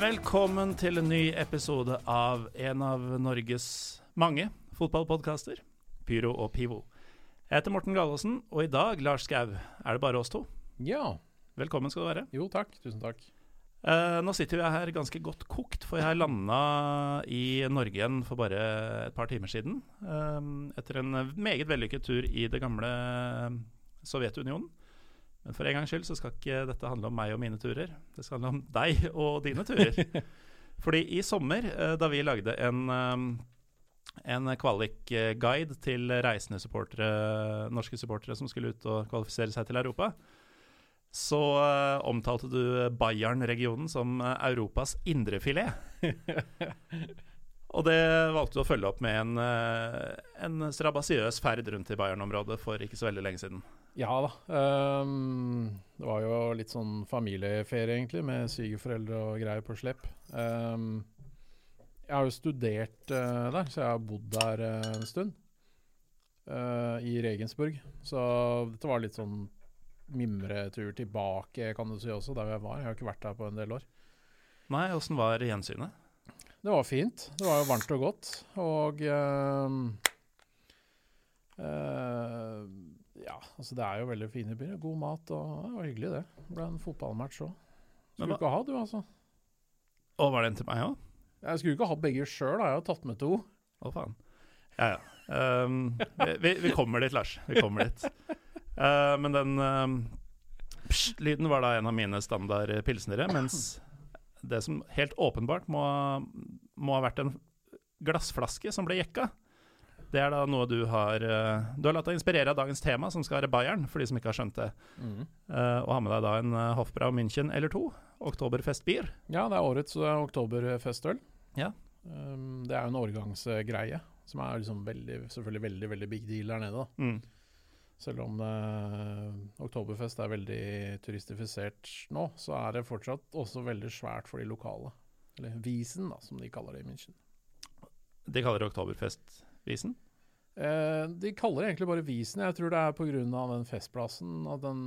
Velkommen til en ny episode av en av Norges mange fotballpodkaster, Pyro og Pivo. Jeg heter Morten Galaasen, og i dag, Lars Skau, er det bare oss to. Ja. Velkommen skal du være. Jo, takk. Tusen takk. Eh, nå sitter vi her ganske godt kokt, for jeg landa i Norge igjen for bare et par timer siden. eh, etter en meget vellykket tur i det gamle Sovjetunionen. Men for en gangs skyld så skal ikke dette handle om meg og mine turer. Det skal handle om deg og dine turer. Fordi i sommer, eh, da vi lagde en, eh, en kvalik-guide til reisende supportere, norske supportere som skulle ut og kvalifisere seg til Europa, så eh, omtalte du Bayern-regionen som Europas indrefilet. Og det valgte du å følge opp med en, eh, en strabasiøs ferd rundt i Bayern-området for ikke så veldig lenge siden. Ja da. Um, det var jo litt sånn familieferie, egentlig, med svigerforeldre og greier på slepp. Um, jeg har jo studert uh, der, så jeg har bodd der uh, en stund. Uh, I Regensburg. Så dette var litt sånn mimretur tilbake, kan du si også, der jeg var. Jeg har ikke vært der på en del år. Nei, åssen var gjensynet? Det var fint. Det var jo varmt og godt. Og ehm, eh, Ja, altså det er jo veldig fine byer. God mat og Det var hyggelig, det. Det ble en fotballmatch òg. Skulle ikke ha, du, altså. Å, var det en til meg òg? Jeg skulle ikke ha begge sjøl, jeg har tatt med to. Å, faen. Ja, ja. Um, vi, vi, kommer dit, Lars. Vi kommer dit. Uh, men den um, pst-lyden var da en av mine standard pilsnere, mens det som helt åpenbart må, må ha vært en glassflaske som ble jekka. Det er da noe du har uh, Du har latt deg inspirere av dagens tema, som skal være Bayern, for de som ikke har skjønt det. Mm. Uh, og ha med deg da en uh, Hofbrau München eller to. Oktoberfestbier. Ja, det er årets oktoberfestøl. Ja. Um, det er jo en årgangsgreie, som er liksom veldig, selvfølgelig veldig veldig big deal der nede. da. Mm. Selv om uh, Oktoberfest er veldig turistifisert nå, så er det fortsatt også veldig svært for de lokale. Eller Wiesen, da, som de kaller det i München. De kaller det Oktoberfestvisen. Eh, de kaller det egentlig bare Wiesen. Jeg tror det er pga. den festplassen. At den,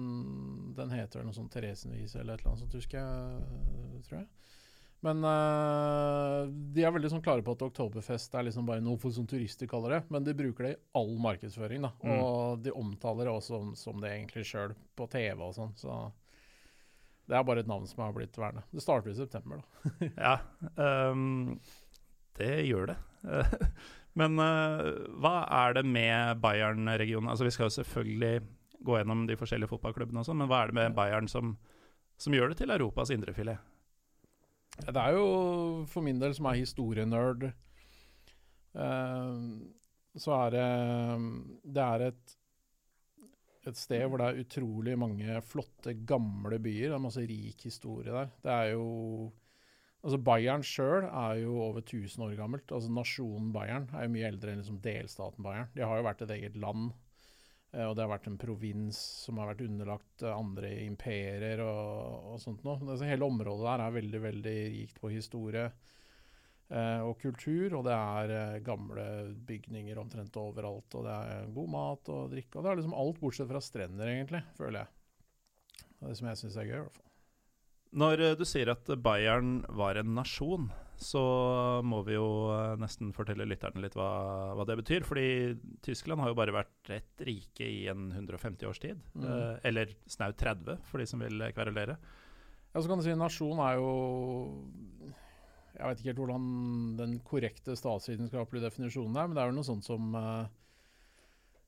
den heter noe sånn Theresenwiese eller et eller annet sånt, husker jeg. Tror jeg. Men uh, de er veldig sånn klare på at Oktoberfest er liksom bare noe for som turister kaller det. Men de bruker det i all markedsføring, da. Mm. Og de omtaler det også som, som det egentlig sjøl, på TV og sånn. Så det er bare et navn som har blitt værende. Det starter i september, da. Ja, um, det gjør det. Men uh, hva er det med Bayern-regionen? Altså Vi skal jo selvfølgelig gå gjennom de forskjellige fotballklubbene, og sånn, men hva er det med Bayern som, som gjør det til Europas indrefilet? Det er jo for min del, som er historienerd, eh, så er det Det er et, et sted hvor det er utrolig mange flotte, gamle byer. Det er masse rik historie der. Det er jo Altså Bayern sjøl er jo over 1000 år gammelt. Altså Nasjonen Bayern er jo mye eldre enn liksom delstaten Bayern. De har jo vært et eget land. Eh, og det har vært en provins som har vært underlagt eh, andre imperier og, og sånt noe. Altså, hele området der er veldig, veldig rikt på historie eh, og kultur. Og det er eh, gamle bygninger omtrent overalt. Og det er god mat og drikke. Og det er liksom alt bortsett fra strender, egentlig, føler jeg. Det er det som jeg syns er gøy, i hvert fall. Når eh, du sier at Bayern var en nasjon, så må vi jo eh, nesten fortelle lytterne litt hva, hva det betyr. Fordi Tyskland har jo bare vært et rike i en 150 års tid. Mm. Eh, eller snaut 30, for de som vil kverulere. Ja, så kan du si Nasjon er jo Jeg vet ikke helt hvordan den korrekte statsvitenskapelige definisjonen er, men det er vel noe sånt som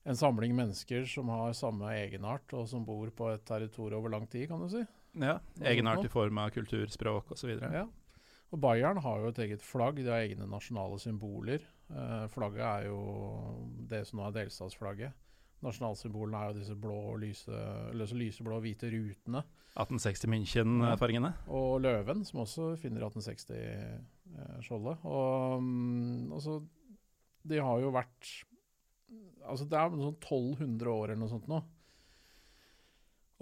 en samling mennesker som har samme egenart, og som bor på et territorium over lang tid, kan du si. Ja, Egenart i form av kultur, språk osv. Ja. Og Bayern har jo et eget flagg, de har egne nasjonale symboler. Eh, flagget er jo det som nå er delstatsflagget. Nasjonalsymbolene er jo disse blå, lyse, så lyseblå og hvite rutene. 1860 München-fargene. Og løven, som også finner 1860-skjoldet. og mm, altså, de har jo vært Altså, det er sånn 1200 år eller noe sånt nå.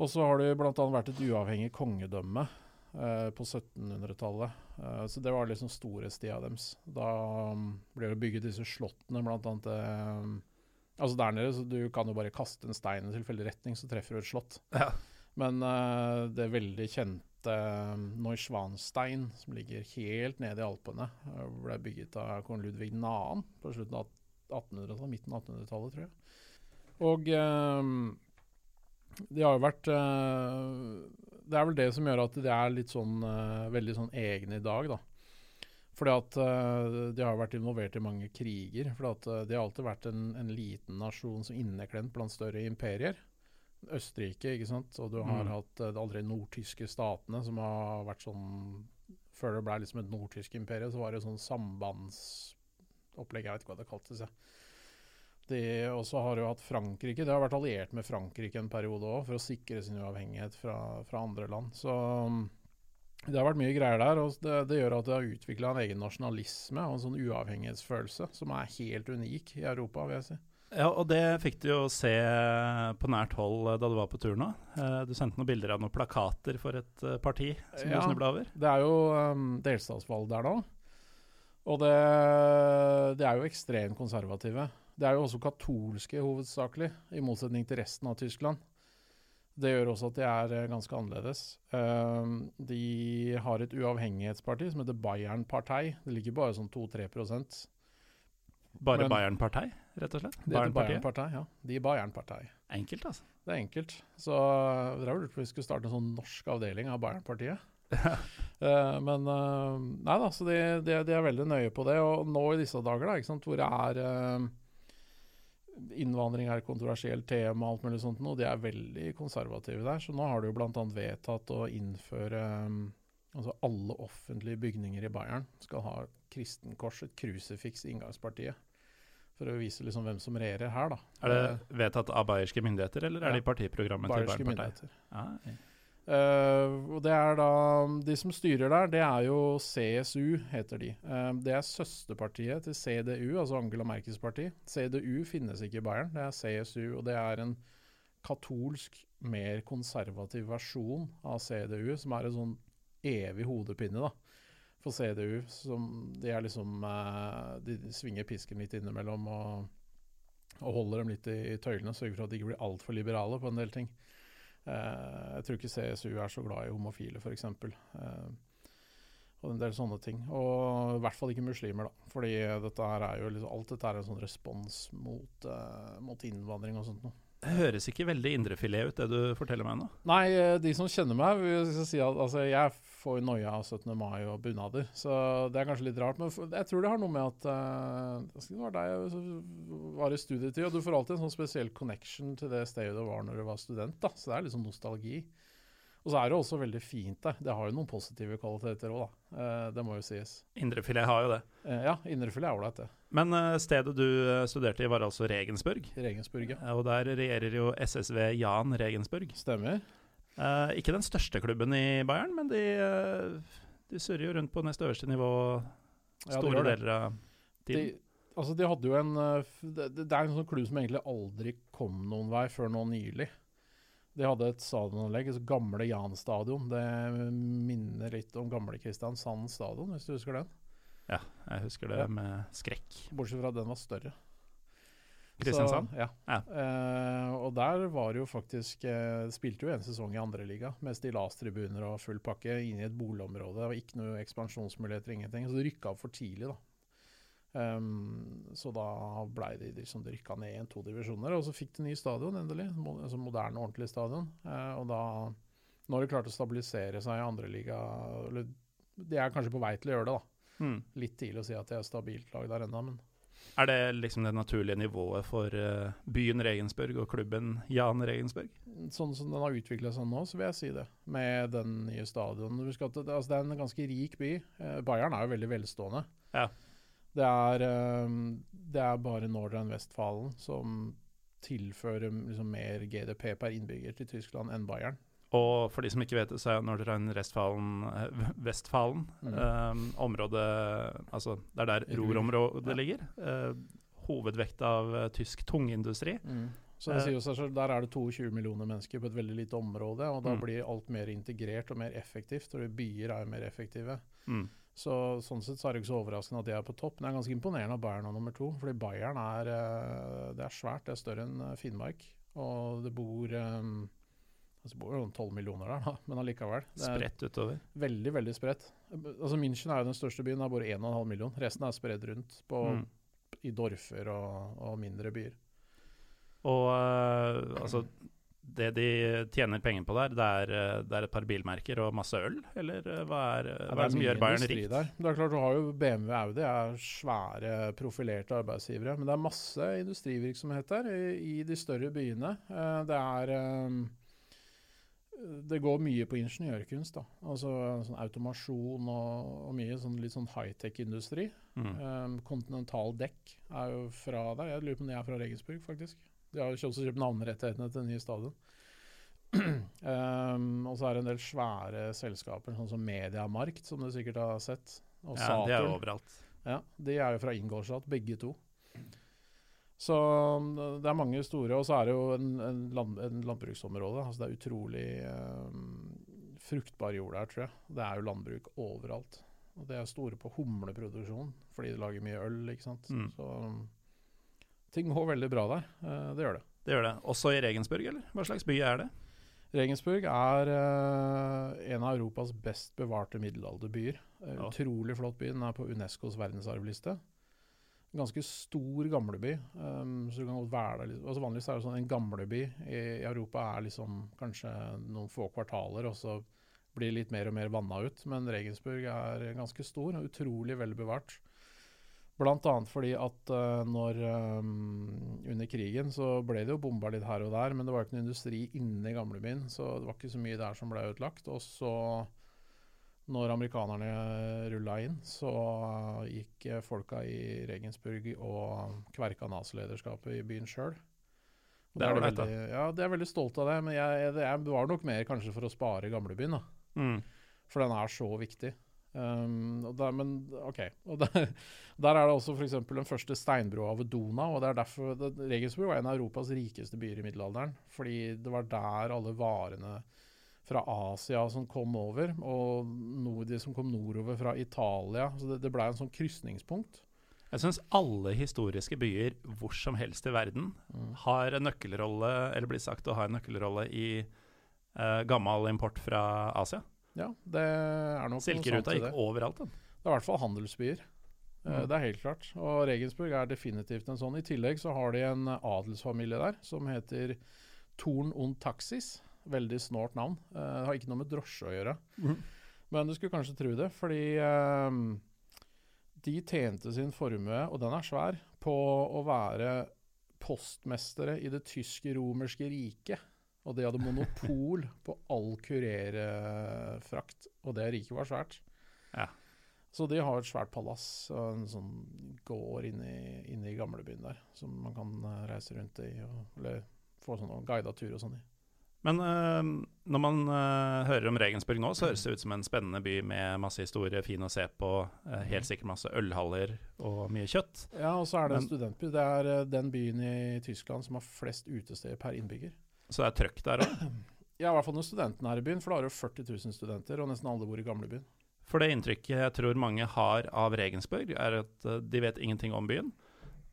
Og så har det bl.a. vært et uavhengig kongedømme eh, på 1700-tallet. Eh, så det var liksom storhetstida deres. Da mm, ble det bygget disse slottene, annet eh, Altså der nede, så du kan jo bare kaste en stein i tilfeldig retning, så treffer du et slott. Ja. Men eh, det veldig kjente uh, Neuschwanstein, som ligger helt nede i Alpene, uh, ble bygget av kong Ludvig 2. på slutten av 1800-tallet, midten av 1800-tallet, tror jeg. Og de har jo vært Det er vel det som gjør at de er litt sånn veldig sånn egne i dag, da. Fordi at uh, de har vært involvert i mange kriger. Fordi at de har alltid vært en, en liten nasjon som inneklemt blant større imperier. Østerrike, ikke sant. Og du har mm. hatt de aldri nordtyske statene som har vært sånn Før det ble liksom et nordtysk imperium, så var det sånn sambandsopplegg. Jeg vet ikke hva det kaltes. Og så har du hatt Frankrike. De har vært alliert med Frankrike en periode òg, for å sikre sin uavhengighet fra, fra andre land. Så um, det har vært mye greier der, og det, det gjør at det har utvikla en egen nasjonalisme og en sånn uavhengighetsfølelse som er helt unik i Europa, vil jeg si. Ja, og det fikk du jo se på nært hold eh, da du var på tur nå. Eh, du sendte noen bilder av noen plakater for et eh, parti som ja, du snubla over. Det er jo um, delstatsvalg der nå, og det, det er jo ekstremt konservative. Det er jo også katolske hovedsakelig, i motsetning til resten av Tyskland. Det gjør også at de er eh, ganske annerledes. Uh, de har et uavhengighetsparti som heter Bayern-partei. Det ligger bare sånn 2-3 Bare Bayern-partei, rett og slett? Det heter Bayern-partei, ja. De Bayern-partei. Enkelt, altså. Det er enkelt. Så det har lurt på vi skulle starte en sånn norsk avdeling av Bayern-partiet. uh, men uh, nei da, så de, de, de, er veldig nøye på det. Og nå i disse dager, da, ikke sant, hvor det er innvandring er et kontroversielt tema, alt mulig sånt noe. De er veldig konservative der. Så nå har de jo bl.a. vedtatt å innføre um, Altså alle offentlige bygninger i Bayern skal ha kristenkors, et krusifiks i inngangspartiet. For å vise liksom hvem som regjerer her, da. Er det vedtatt av bayerske myndigheter, eller er det i partiprogrammet til Bayern Partei? Ja, ja. Uh, og det er da De som styrer der, det er jo CSU, heter de. Uh, det er søsterpartiet til CDU, altså Angela Merkels parti. CDU finnes ikke i Bayern, det er CSU. Og det er en katolsk, mer konservativ versjon av CDU, som er en sånn evig hodepine da, for CDU. Som de er liksom uh, De svinger pisken litt innimellom og, og holder dem litt i, i tøylene. Sørger for at de ikke blir altfor liberale på en del ting. Uh, jeg tror ikke CSU er så glad i homofile, f.eks. Eh, og en del sånne ting. Og i hvert fall ikke muslimer, da. Fordi dette er jo liksom, alt dette er en sånn respons mot, uh, mot innvandring og sånt noe. Det høres ikke veldig indrefilet ut, det du forteller meg nå. Nei, de som kjenner meg, vil si at altså, jeg får noia av 17. mai og bunader. Så det er kanskje litt rart. Men jeg tror det har noe med at uh, Det var deg jeg var i studietid, og du får alltid en sånn spesiell connection til det stedet du var når du var student. da, Så det er sånn nostalgi. Og så er det også veldig fint der. Det har jo noen positive kvaliteter òg, da. Uh, det må jo sies. Indrefilet har jo det. Uh, ja, indrefilet er ålreit, det. Men uh, stedet du studerte i, var altså Regensburg? Regensburg, ja. Og der regjerer jo SSV Jan Regensburg. Stemmer. Uh, ikke den største klubben i Bayern, men de, uh, de surrer jo rundt på nest øverste nivå store ja, deler av tiden. De, altså de hadde jo en uh, det, det, er en sånn klubb som egentlig aldri kom noen vei før nå nylig. De hadde et stadionanlegg, et gamle Jan stadion. Det minner litt om gamle Kristiansand stadion, hvis du husker den? Ja, jeg husker det ja. med skrekk. Bortsett fra at den var større. Kristiansand? Så, ja. ja. Uh, og der var det jo faktisk uh, Spilte jo en sesong i andreliga med stillastribuner og full pakke inne i et boligområde. Og ikke noe ekspansjonsmuligheter, ingenting. Så det rykka for tidlig, da. Um, så da blei de liksom, de rykka ned i to divisjoner. Og så fikk de ny stadion, endelig. Mo altså moderne, ordentlig stadion. Uh, og da, når de klarte å stabilisere seg i andreliga De er kanskje på vei til å gjøre det, da. Mm. Litt tidlig å si at de er stabilt lag der ennå, men er det liksom det naturlige nivået for uh, byen Regensburg og klubben Jan Regensburg? Sånn som den har utvikla seg nå, så vil jeg si det. Med den nye stadion. Husk at det, altså, det er en ganske rik by. Uh, Bayern er jo veldig velstående. Ja. Det, er, uh, det er bare Nordrhein-Westfalen som tilfører liksom, mer GDP per innbygger til Tyskland enn Bayern. Og for de som ikke vet det, så er Nordrhein-Westfalen Vestfalen, mm. um, området Altså, det er der Ruhr-området ja. ligger. Uh, hovedvekt av uh, tysk tungindustri. Mm. Så det sier seg selv, Der er det 22 millioner mennesker på et veldig lite område. og Da mm. blir alt mer integrert og mer effektivt. og Byer er jo mer effektive. Mm. Så Sånn sett så er det ikke så overraskende at de er på topp. Men det er ganske imponerende at Bayern er nummer to. fordi Bayern er, det er svært. Det er større enn Finnmark. Og det bor um, Altså, det bor jo 12 millioner der, da, men allikevel. Det Spredt utover. veldig, veldig spredt. Altså München er jo den største byen, det er bare 1,5 million. Resten er spredd rundt på, Mm. i dorfer og, og mindre byer. Og uh, altså Det de tjener penger på der, det er, eh, det er et par bilmerker og masse øl? Eller eh, hva er, Ja, hva er det som gjør Bayern rikt? Der. Det er klart Du har jo BMW og Audi er svære, profilerte arbeidsgivere. Men det er masse industrivirksomhet der i, i de større byene. Det er Det går mye på ingeniørkunst. da. Altså sånn automasjon og, og mye sånn litt sånn high-tech-industri. Mm. Um, Continental Dekk er jo fra der. Jeg lurer på om de er fra Regensburg, faktisk. De har jo også kjøpt navnerettighetene til den nye stadion. um, og så er det en del svære selskaper, sånn som Mediamarkt, som du sikkert har sett. Og Ja, de er jo overalt. Ja, de er jo fra Ingolstadt, begge to. Så um, det er mange store, og så er det jo en, en, land, en landbruksområde. Altså det er utrolig um, fruktbar jord der, tror jeg. Det er jo landbruk overalt. Og det er store på humleproduksjon, fordi de lager mye øl, ikke sant. Mm. Så um, ting går veldig bra der. Eh, det gjør det. Det gjør det. Også i Regensburg, eller? Hva slags by er det? Regensburg er eh, en av Europas best bevarte middelalderbyer. Eh, Ja. Utrolig flott by. Den er på Unescos verdensarvliste. Ganske stor gamleby. Um, så du kan godt være der litt. Altså Vanligvis er det sånn en gamleby i, i Europa er liksom kanskje noen få kvartaler, og så blir det litt mer og mer vanna ut. Men Regensburg er ganske stor og utrolig vel bevart. Annet fordi at uh, når um, under krigen så ble det jo bomba litt her og der, men det var ikke noe industri inne i gamlebyen, så det var ikke så mye der som ble utlagt. Og så, når amerikanerne rulla inn, så gikk folka i Regensburg og kverka nazilederskapet i byen sjøl. Det er ålreit, veldig, Ja, de er veldig stolt av det, men jeg, det var nok mer kanskje for å spare gamlebyen. Mm. For den er så viktig. Um, der, men OK. Der, der er det også f.eks. den første steinbroa ved Donau. og det er derfor det, Regensburg var en av Europas rikeste byer i middelalderen. Fordi det var der alle varene fra Asia som kom over, og noe de som kom nordover fra Italia. Så det, det blei en sånn krysningspunkt. Jeg syns alle historiske byer hvor som helst i verden har en nøkkelrolle, eller blir sagt å ha en nøkkelrolle i eh, gammel import fra Asia. Ja, det er nok Silkeruta gikk overalt. Den. Det er i hvert fall handelsbyer. Eh, Mm. Det er helt klart. Og Regensburg er definitivt en sånn. I tillegg så har de en adelsfamilie der som heter Torn und Taxis. Veldig snålt navn. Eh, Det har ikke noe med drosje å gjøre. Men du skulle kanskje tro det, fordi eh, de tjente sin formue, og den er svær, på å være postmestere i det tyske-romerske riket. Og de hadde monopol på all kurerfrakt, og det riket var svært. Ja. Så de har et svært palass og en sånn gård inne i, inne i gamlebyen der, som man kan eh, reise rundt i, og, eller få sånn guida tur og sånn i. Men eh, når man eh, hører om Regensburg nå, så høres det ut som en spennende by med masse historie, fin å se på, eh, helt sikkert masse ølhaller og mye kjøtt. Ja, og så er det en studentby. Det er den byen i Tyskland som har flest utesteder per innbygger. Så det er trøkk der òg. Ja, i hvert fall når studentene er i byen, for da har du 40 000 studenter, og nesten alle bor i gamlebyen. For det inntrykket jeg tror mange har av Regensburg, er at de vet ingenting om byen.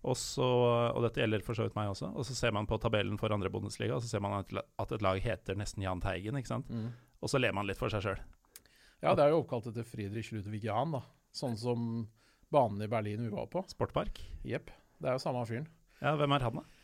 Og, så, og dette gjelder for så vidt meg også. Og så ser man på tabellen for andre Bundesliga, og så ser man at, at et lag heter nesten Jahn Teigen. ikke sant? Og så ler man litt for seg sjøl. Ja, det er jo oppkalt etter Friedrich Ludwig Jahn, da. Sånn som banen i Berlin vi var på. Sportpark. Jepp. Det er jo samme fyren. Ja, hvem er han, da?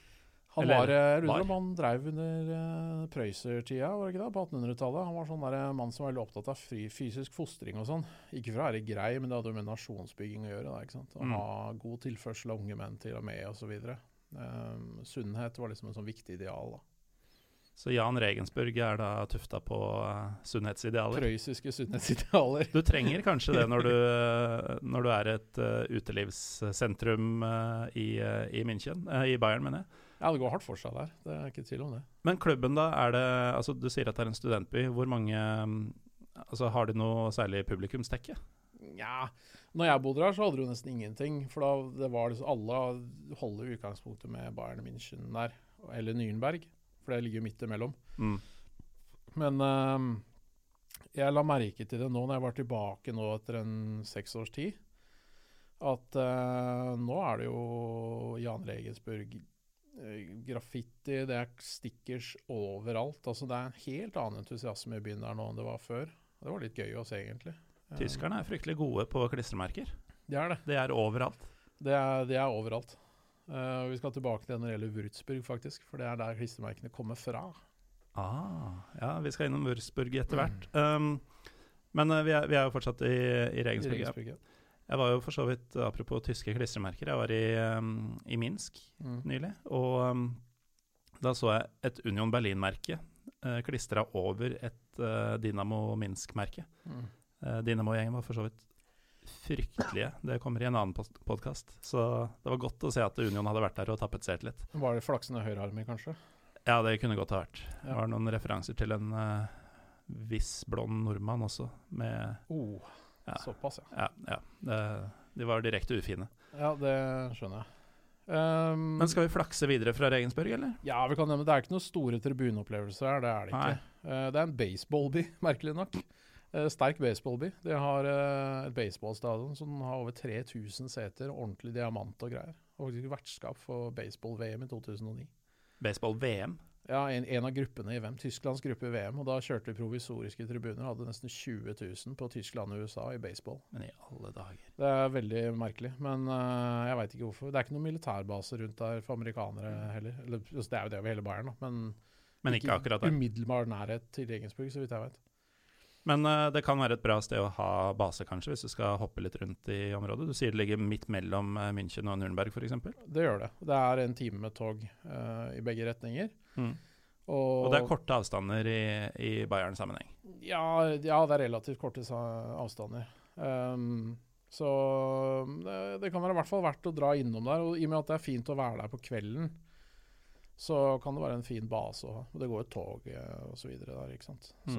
Han Eller var, eh, var. om han dreiv under uh, Prøyser-tida, var det ikke det? På 1800-tallet. Han var sånn der, eh, mann som var veldig opptatt av fri, fysisk fostring og sånn. Ikke for å være grei, men det hadde jo med nasjonsbygging å gjøre. Da, ikke sant? Å Mm. ha god tilførsel av unge menn til armé osv. Um, sunnhet var liksom en sånn viktig ideal. da. Så Jan Regensburg er da tufta på uh, sunnhetsidealer. Prøyssiske sunnhetsidealer. Du trenger kanskje det når du, eh, når du er et uh, utelivssentrum uh, i, eh, i München, eh, i Bayern, mener jeg. Ja, det går hardt for seg der. Det er ikke tvil om det. Men klubben, da, er det altså Du sier at det er en studentby. Hvor mange mm, Altså, Har de noe særlig publikumstekke? Nja, når jeg bodde der, så hadde du nesten ingenting. For da det var liksom alle holder utgangspunktet med Bayern München der, eller Nürnberg. For det ligger jo midt imellom. Mm. Men ehm, jeg la merke til det nå når jeg var tilbake nå etter en seks års tid, at uh, nå er det jo Jan Regensburg graffiti, det er stickers overalt. Altså Det er en helt annen entusiasme i byen der nå enn det var før. Det var litt gøy å se, egentlig. Eh, Tyskerne er fryktelig gode på klistremerker. Det er det. Det er overalt. Det er, det er overalt. Uh, vi skal tilbake til det når det gjelder Würzburg, faktisk. For det er der klistremerkene kommer fra. Ah, ja, vi skal innom Würzburg etter Mm. hvert. Um, men eh, vi, er, vi er jo fortsatt i, i Regensburg. I Regensburg, ja. Jeg var jo for så vidt, apropos tyske klistremerker, jeg var i, um, i Minsk Mm. nylig. Og um, da så jeg et Union Berlin-merke uh, klistra over et uh, Dynamo Minsk-merke. Mm. Uh, Dynamo-gjengen var for så vidt fryktelige. Det kommer i en annen podkast. Så det var godt å se at Union hadde vært der og tapetsert litt. Var det flaksende høyrearmer, kanskje? Ja, det kunne godt ha vært. Det var noen referanser til en uh, viss blond nordmann også, med Oh, Ja. såpass, ja. Ja, ja. Det, de var direkte ufine. Ja, det skjønner jeg. Um, Men skal vi flakse videre fra Regensburg, eller? Ja, vi kan nevne Det er ikke noen store tribuneopplevelser her, det er det ikke. Uh, det er en baseballby, merkelig nok. Uh, sterk baseballby. De har uh, et baseballstadion som har over 3000 seter, ordentlig diamant og greier. Og faktisk vertskap for baseball-VM i 2009. Baseball-VM. Ja, en, en av gruppene i VM. Tysklands gruppe i VM. Og da kjørte vi provisoriske tribuner. og Hadde nesten 20 000 på Tyskland og USA i baseball. Men i alle dager. Det er veldig merkelig, men uh, jeg veit ikke hvorfor. Det er ikke noen militærbase rundt der for amerikanere heller. Eller, altså, det er jo det over hele Bayern, da, men Men ikke akkurat der. umiddelbar nærhet til Regensburg, så vidt jeg vet. Men uh, det kan være et bra sted å ha base, kanskje, hvis du skal hoppe litt rundt i området. Du sier det ligger midt mellom uh, München og Nürnberg, f.eks. Det gjør det. Det er en time med tog uh, i begge retninger. Mm. Og, Og det er korte avstander i, i Bayern-sammenheng. Ja, ja, det er relativt korte avstander. Um, så det, det kan være i hvert fall verdt å dra innom der. Og i og med at det er fint å være der på kvelden, så kan det være en fin base å ha. Og det går jo tog osv. så der, ikke sant. Mm.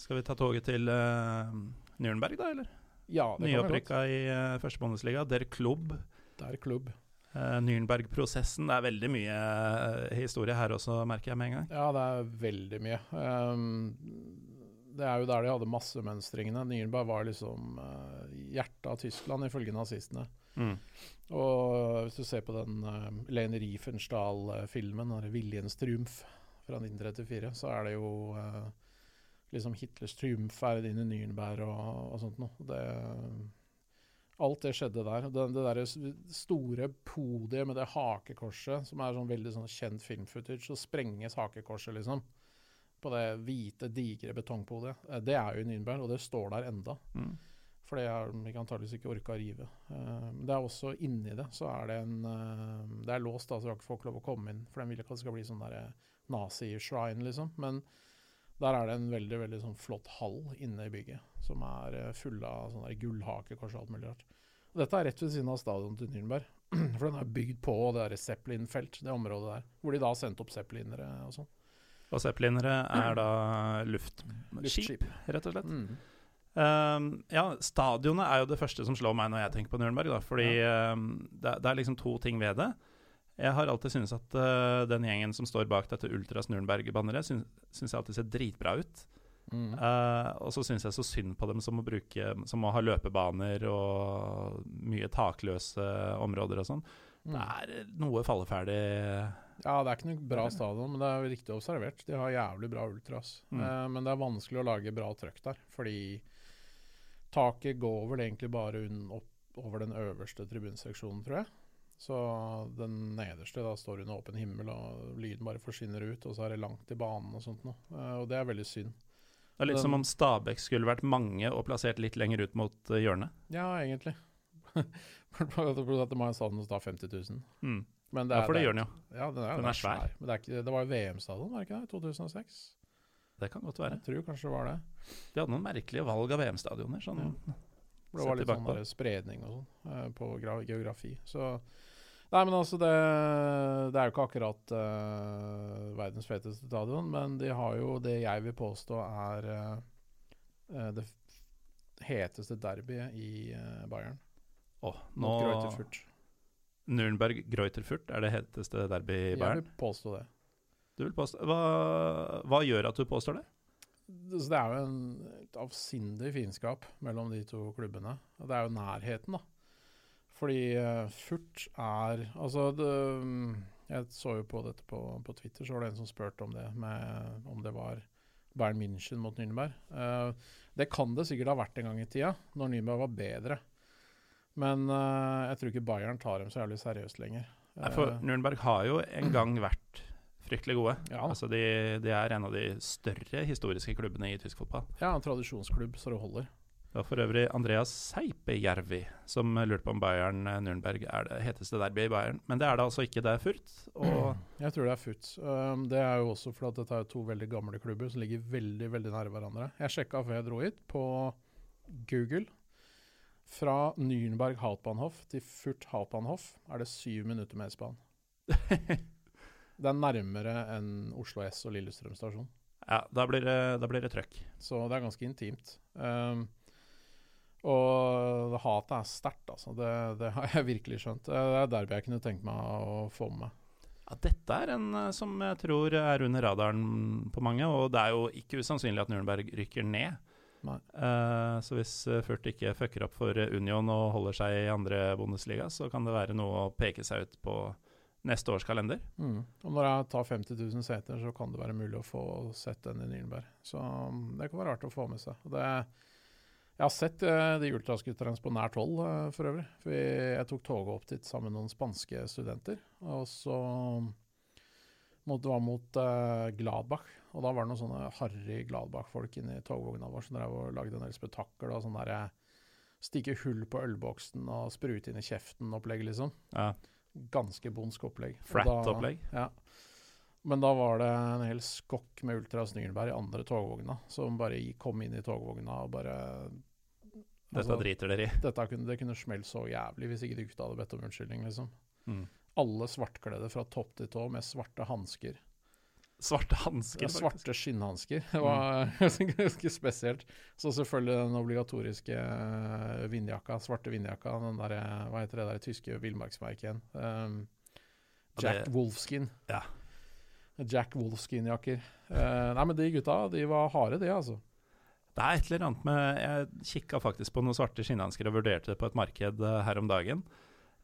Skal vi ta toget til uh, Nürnberg, da, eller? ja, det. Nyopprykka i uh, første Bundesliga. Der Klubb. Det er klubb. Uh, Nürnberg-prosessen. Det er veldig mye eh, historie her også, merker jeg med en gang. Ja, det er veldig mye. Um, det er jo der de hadde massemønstringene. Nürnberg var liksom uh, hjertet av Tyskland, ifølge nazistene. Mm. Og hvis du ser på den uh, Lene Riefenstahl-filmen, der 'Viljens triumf' fra 1934, så er det jo eh, liksom Hitlers triumferd inn i Nürnberg og, og sånt noe. Det, alt det skjedde der. Det, det der store podiet med det hakekorset, som er sånn veldig sånn kjent filmfootage, så sprenges hakekorset, liksom. På det hvite, digre betongpodiet. Eh, Det er jo i Nürnberg, og det står der enda. Mm. For det har de antakeligvis ikke orka å rive. Eh, Men det er også inni det, så er det en eh, Det er låst, da, så har ikke folk lov å komme inn. For de vil ikke at det skal bli sånn nazi-shrine, liksom. Men der er det en veldig veldig sånn flott hall inne i bygget, som er eh, full av sånne gullhakekors og alt mulig rart. Dette er rett ved siden av stadionet til Nürnberg. For den er bygd på det der Zeppelin-felt, det området der. Hvor de da har sendt opp zeppelinere og sånn. Og zeppelinere er da luftskip, Luftskip. rett og slett. Mm. Um, ja, stadionet er jo det første som slår meg når jeg tenker på Nürnberg. Da, fordi um, det, det er liksom to ting ved det. Jeg har alltid syntes at uh, den gjengen som står bak dette Ultras Nürnberg-banneret, syns, syns jeg alltid ser dritbra ut. Mm. Uh, og så syns jeg så synd på dem som må, bruke, som må ha løpebaner og mye takløse områder og sånn. Mm. Det er noe falleferdig Ja, det er ikke noe bra stadion, men det er riktig observert. De har jævlig bra ultras. Mm. Uh, men det er vanskelig å lage bra trøkk der, fordi taket går vel egentlig bare opp over den øverste tribunseksjonen, tror jeg. Så den nederste da står under åpen himmel, og lyden bare forsvinner ut, og så er det langt i banen og sånt noe. Eh, og det er veldig synd. Det er litt Den- som om Stabæk skulle vært mange og plassert litt lenger ut mot uh, hjørnet. Ja, egentlig. At de har en stadion som tar 50 000. Mm. Men det Ja, er, for det gjør den jo. Ja, den er, Den den er svær. Men det, ikke, det var jo VM-stadion, var det ikke det? 2006? Det kan godt være. Jeg tror kanskje det var det. De hadde noen merkelige valg av VM-stadioner. Sånn. For det var litt sånn der spredning og sånn eh, på geografi. Så Nei, men altså, det, det er jo ikke akkurat uh, verdens feteste stadion, men de har jo det jeg vil påstå er eh, det heteste derbyet i uh, Bayern. Åh, nå Mot Greuterfurt. Nürnberg Greuterfurt er det heteste derbyet i Bayern? Jeg vil påstå det. Du vil påstå, hva, hva gjør at du påstår det? Det, så det er jo en, et avsindig fiendskap mellom de to klubbene. Og det er jo nærheten, da. Fordi uh, Furt er Altså, det, jeg så jo på dette på, på, Twitter, så var det en som spurte om det, med, om det var Bayern München mot Nürnberg. Uh, det kan det sikkert ha vært en gang i tida, når Nürnberg var bedre. Men uh, jeg tror ikke Bayern tar dem så jævlig seriøst lenger. Nei, for Nürnberg har jo en gang vært fryktelig gode. Ja. Altså de, de, er en av de større historiske klubbene i tysk fotball. Ja, en tradisjonsklubb så det holder. Det var for øvrig Andreas Seipejärvi som lurte på om Bayern eh, Nürnberg er det heteste derbyet i Bayern. Men det er det altså ikke. Det er Furt. Jeg tror det er Furt. Um, det er jo også fordi dette er to veldig gamle klubber som ligger veldig veldig nære hverandre. Jeg sjekka før jeg dro hit, på Google. Fra Nürnberg Hautbahnhof til Furt Hautbahnhof er det syv minutter med S-banen. det er nærmere enn Oslo S og Lillestrøm stasjon. Ja, da blir det, da blir det trøkk. Så det er ganske intimt. Um, og hatet er sterkt, altså. Det, det, har jeg virkelig skjønt. Det er derby jeg kunne tenkt meg å få med meg. Ja, dette er en eh, som jeg tror er under radaren på mange, og det er jo ikke usannsynlig at Nürnberg rykker ned. Uh, så hvis Furt ikke fucker opp for Union og holder seg i andre Bundesliga, så kan det være noe å peke seg ut på neste års kalender. Mm. Og når jeg tar 50 000 seter, så kan det være mulig å få sett den i Nürnberg. Så um, det kan være rart å få med seg. Det jeg har sett uh, de ultraskutterne på nært hold, uh, for øvrig. For jeg tok toget opp dit sammen med noen spanske studenter. Og så måtte det var mot uh, Gladbach. Og da var det noen sånne harry Gladbach-folk inni togvogna vår som drev og lagde en del spetakkel og sånn derre Stikke hull på ølboksen og sprute inn i kjeften-opplegg, liksom. Ja. Ganske bondsk opplegg. Flat-opplegg? Ja. Men da var det en hel skokk med Ultras Nürnberg i andre togvogna, som bare kom inn i togvogna og bare Dette altså, driter dere i? Dette kunne, det kunne smelt så jævlig hvis ikke de gutta hadde bedt om unnskyldning, liksom. Mm. Alle svartkledde fra topp til tå med svarte hansker. Svarte hansker, ja, Svarte skinnhansker. Det var mm. ganske spesielt. Så selvfølgelig den obligatoriske uh, vindjakka, svarte vindjakka. Den der, hva heter det der tyske villmarksmerket igjen? Um, Jack det, Wolfskin. Ja. Jack Wolfskin-jakker. Uh, nei, men de gutta, de var harde, de, altså. Det er et eller annet med Jeg kikka faktisk på noen svarte skinnhansker og vurderte det på et marked her om dagen.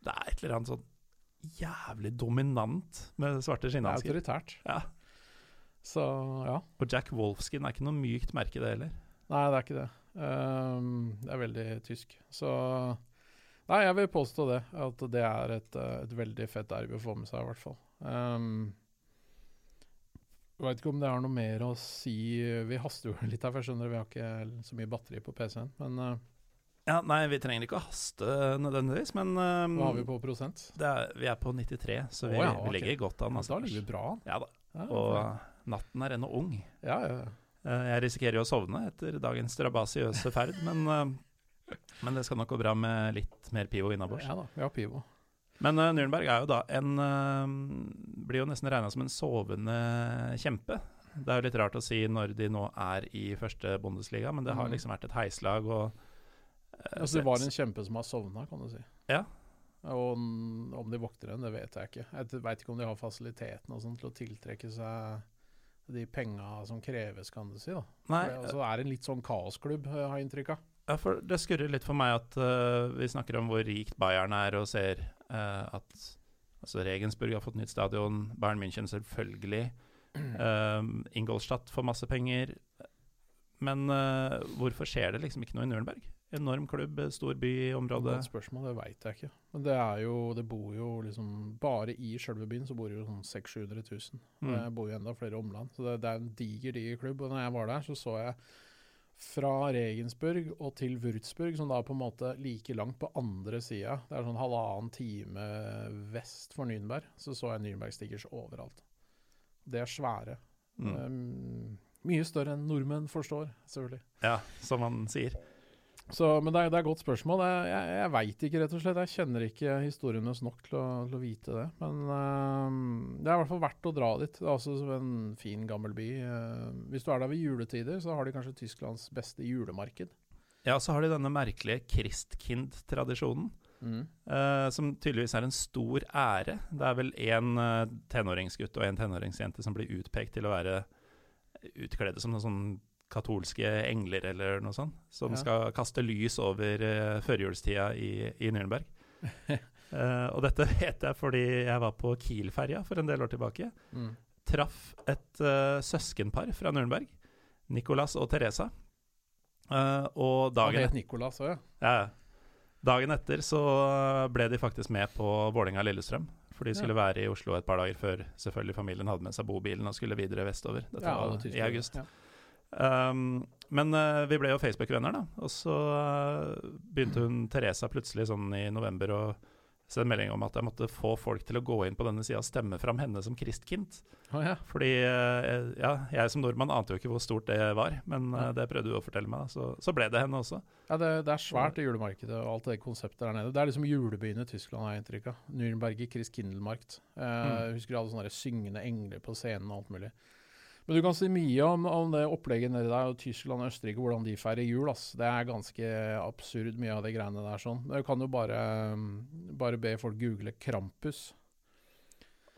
Det er et eller annet sånn jævlig dominant med svarte skinnhansker. Det er autoritært. Ja. Så, ja. Og Jack Wolfskin er ikke noe mykt merke, det heller. Nei, det er ikke det. Um, det er veldig tysk. Så Nei, jeg vil påstå det. At det er et, eh, et veldig fett derby å få med seg, i hvert fall. Um, jeg vet ikke om det har noe mer å si. Vi haster jo litt her, for jeg skjønner vi har ikke så mye batteri på PC-en, men uh, ja, Nei, vi trenger ikke å haste nødvendigvis, men um, Hva har vi på prosent? Er, vi er på 93, så vi, oh, ja, vi ligger godt an. Altså. Da ligger vi bra an. Ja da. Ja, og natten er ennå ung. Ja, ja. Uh, jeg risikerer jo å sovne etter dagens strabasiøse ferd, men, uh, men det skal nok gå bra med litt mer pivo innabords. Ja da, vi har pivo. Men uh, Nürnberg er jo da en uh, Blir jo nesten regna som en sovende kjempe. Det er jo litt rart å si når de nå er i første Bundesliga, men det har mm. liksom vært et heislag. og uh, Altså Det var en kjempe som har sovna, kan du si. Ja. Og om de vokter den, det vet jeg ikke. Jeg veit ikke om de har fasilitetene sånn til å tiltrekke seg de penga som kreves, kan du si. da. Nei, det altså, er en litt sånn kaosklubb, har jeg inntrykk av. Ja, for Det skurrer litt for meg at uh, vi snakker om hvor rikt Bayern er, og ser uh, at altså Regensburg har fått nytt stadion, Bayern München selvfølgelig. Uh, Ingolstadt får masse penger. Men hvorfor skjer det liksom ikke noe i Nürnberg? Enorm klubb, stor byområde. Godt spørsmål, det veit jeg ikke. Men det er jo Det bor jo liksom Bare i sjølve byen så bor det jo sånn 600 000. Mm. Det bor jo enda flere omland. Så det, det er en diger, diger klubb. Og når jeg var der, så så jeg fra Regensburg og til Würzburg, som da er på en måte like langt på andre sida. Det er sånn halvannen time vest for Nürnberg. Så så jeg Nürnberg-stickers overalt. Det er svære. Mm. Um, mye større enn nordmenn forstår, selvfølgelig. Ja, som man sier. Så, men det er, det er et godt spørsmål. Jeg, jeg, jeg veit ikke, rett og slett. Jeg kjenner ikke historienes nok til å, til å, vite det. Men uh, det er i hvert fall verdt å dra dit. Det er også en fin, gammel by. Uh, hvis du er der ved juletider, så har de kanskje Tysklands beste julemarked. Ja, så har de denne merkelige Christkind-tradisjonen. Mm. Uh, som tydeligvis er en stor ære. Det er vel én tenåringsgutt og en tenåringsjente som blir utpekt til å være utkledde som noen sånn katolske engler eller noe sånt, som ja. skal kaste lys over uh, førjulstida i, i Nürnberg. uh, og dette vet jeg fordi jeg var på Kiel-ferja for en del år tilbake. Mm. Traff et uh, søskenpar fra Nürnberg. Nicolas og Teresa. Uh, og Han dagen, het Nicolas òg, ja. ja, dagen etter så ble de faktisk med på Vålerenga-Lillestrøm. For de skulle være i Oslo et par dager før selvfølgelig familien hadde med seg bobilen og skulle videre vestover. Dette ja det var i august. Ja. Um, men uh, vi ble jo Facebook-venner, da. Og så uh, begynte hun Teresa plutselig sånn i november å sende melding om at jeg måtte få folk til å gå inn på denne sida og stemme fram henne som kristkind. Oh, ja. Fordi uh, ja, jeg som nordmann ante jo ikke hvor stort det var, men det prøvde du å fortelle meg, da. Så, så ble det henne også. Ja, det, det er svært, det julemarkedet og alt det konseptet der nede. Det er liksom julebyen i Tyskland, har jeg inntrykk av. Nürnberger Chris Kindelmarkt. Eh, Mm. Husker alle sånne syngende engler på scenen og alt mulig. Men du kan si mye om, om det opplegget nedi der, og Tyskland og Østerrike, hvordan de feirer jul. Ass. Det er ganske absurd, mye av de greiene der. sånn. Men Du kan jo bare, mm, bare be folk google Krampus.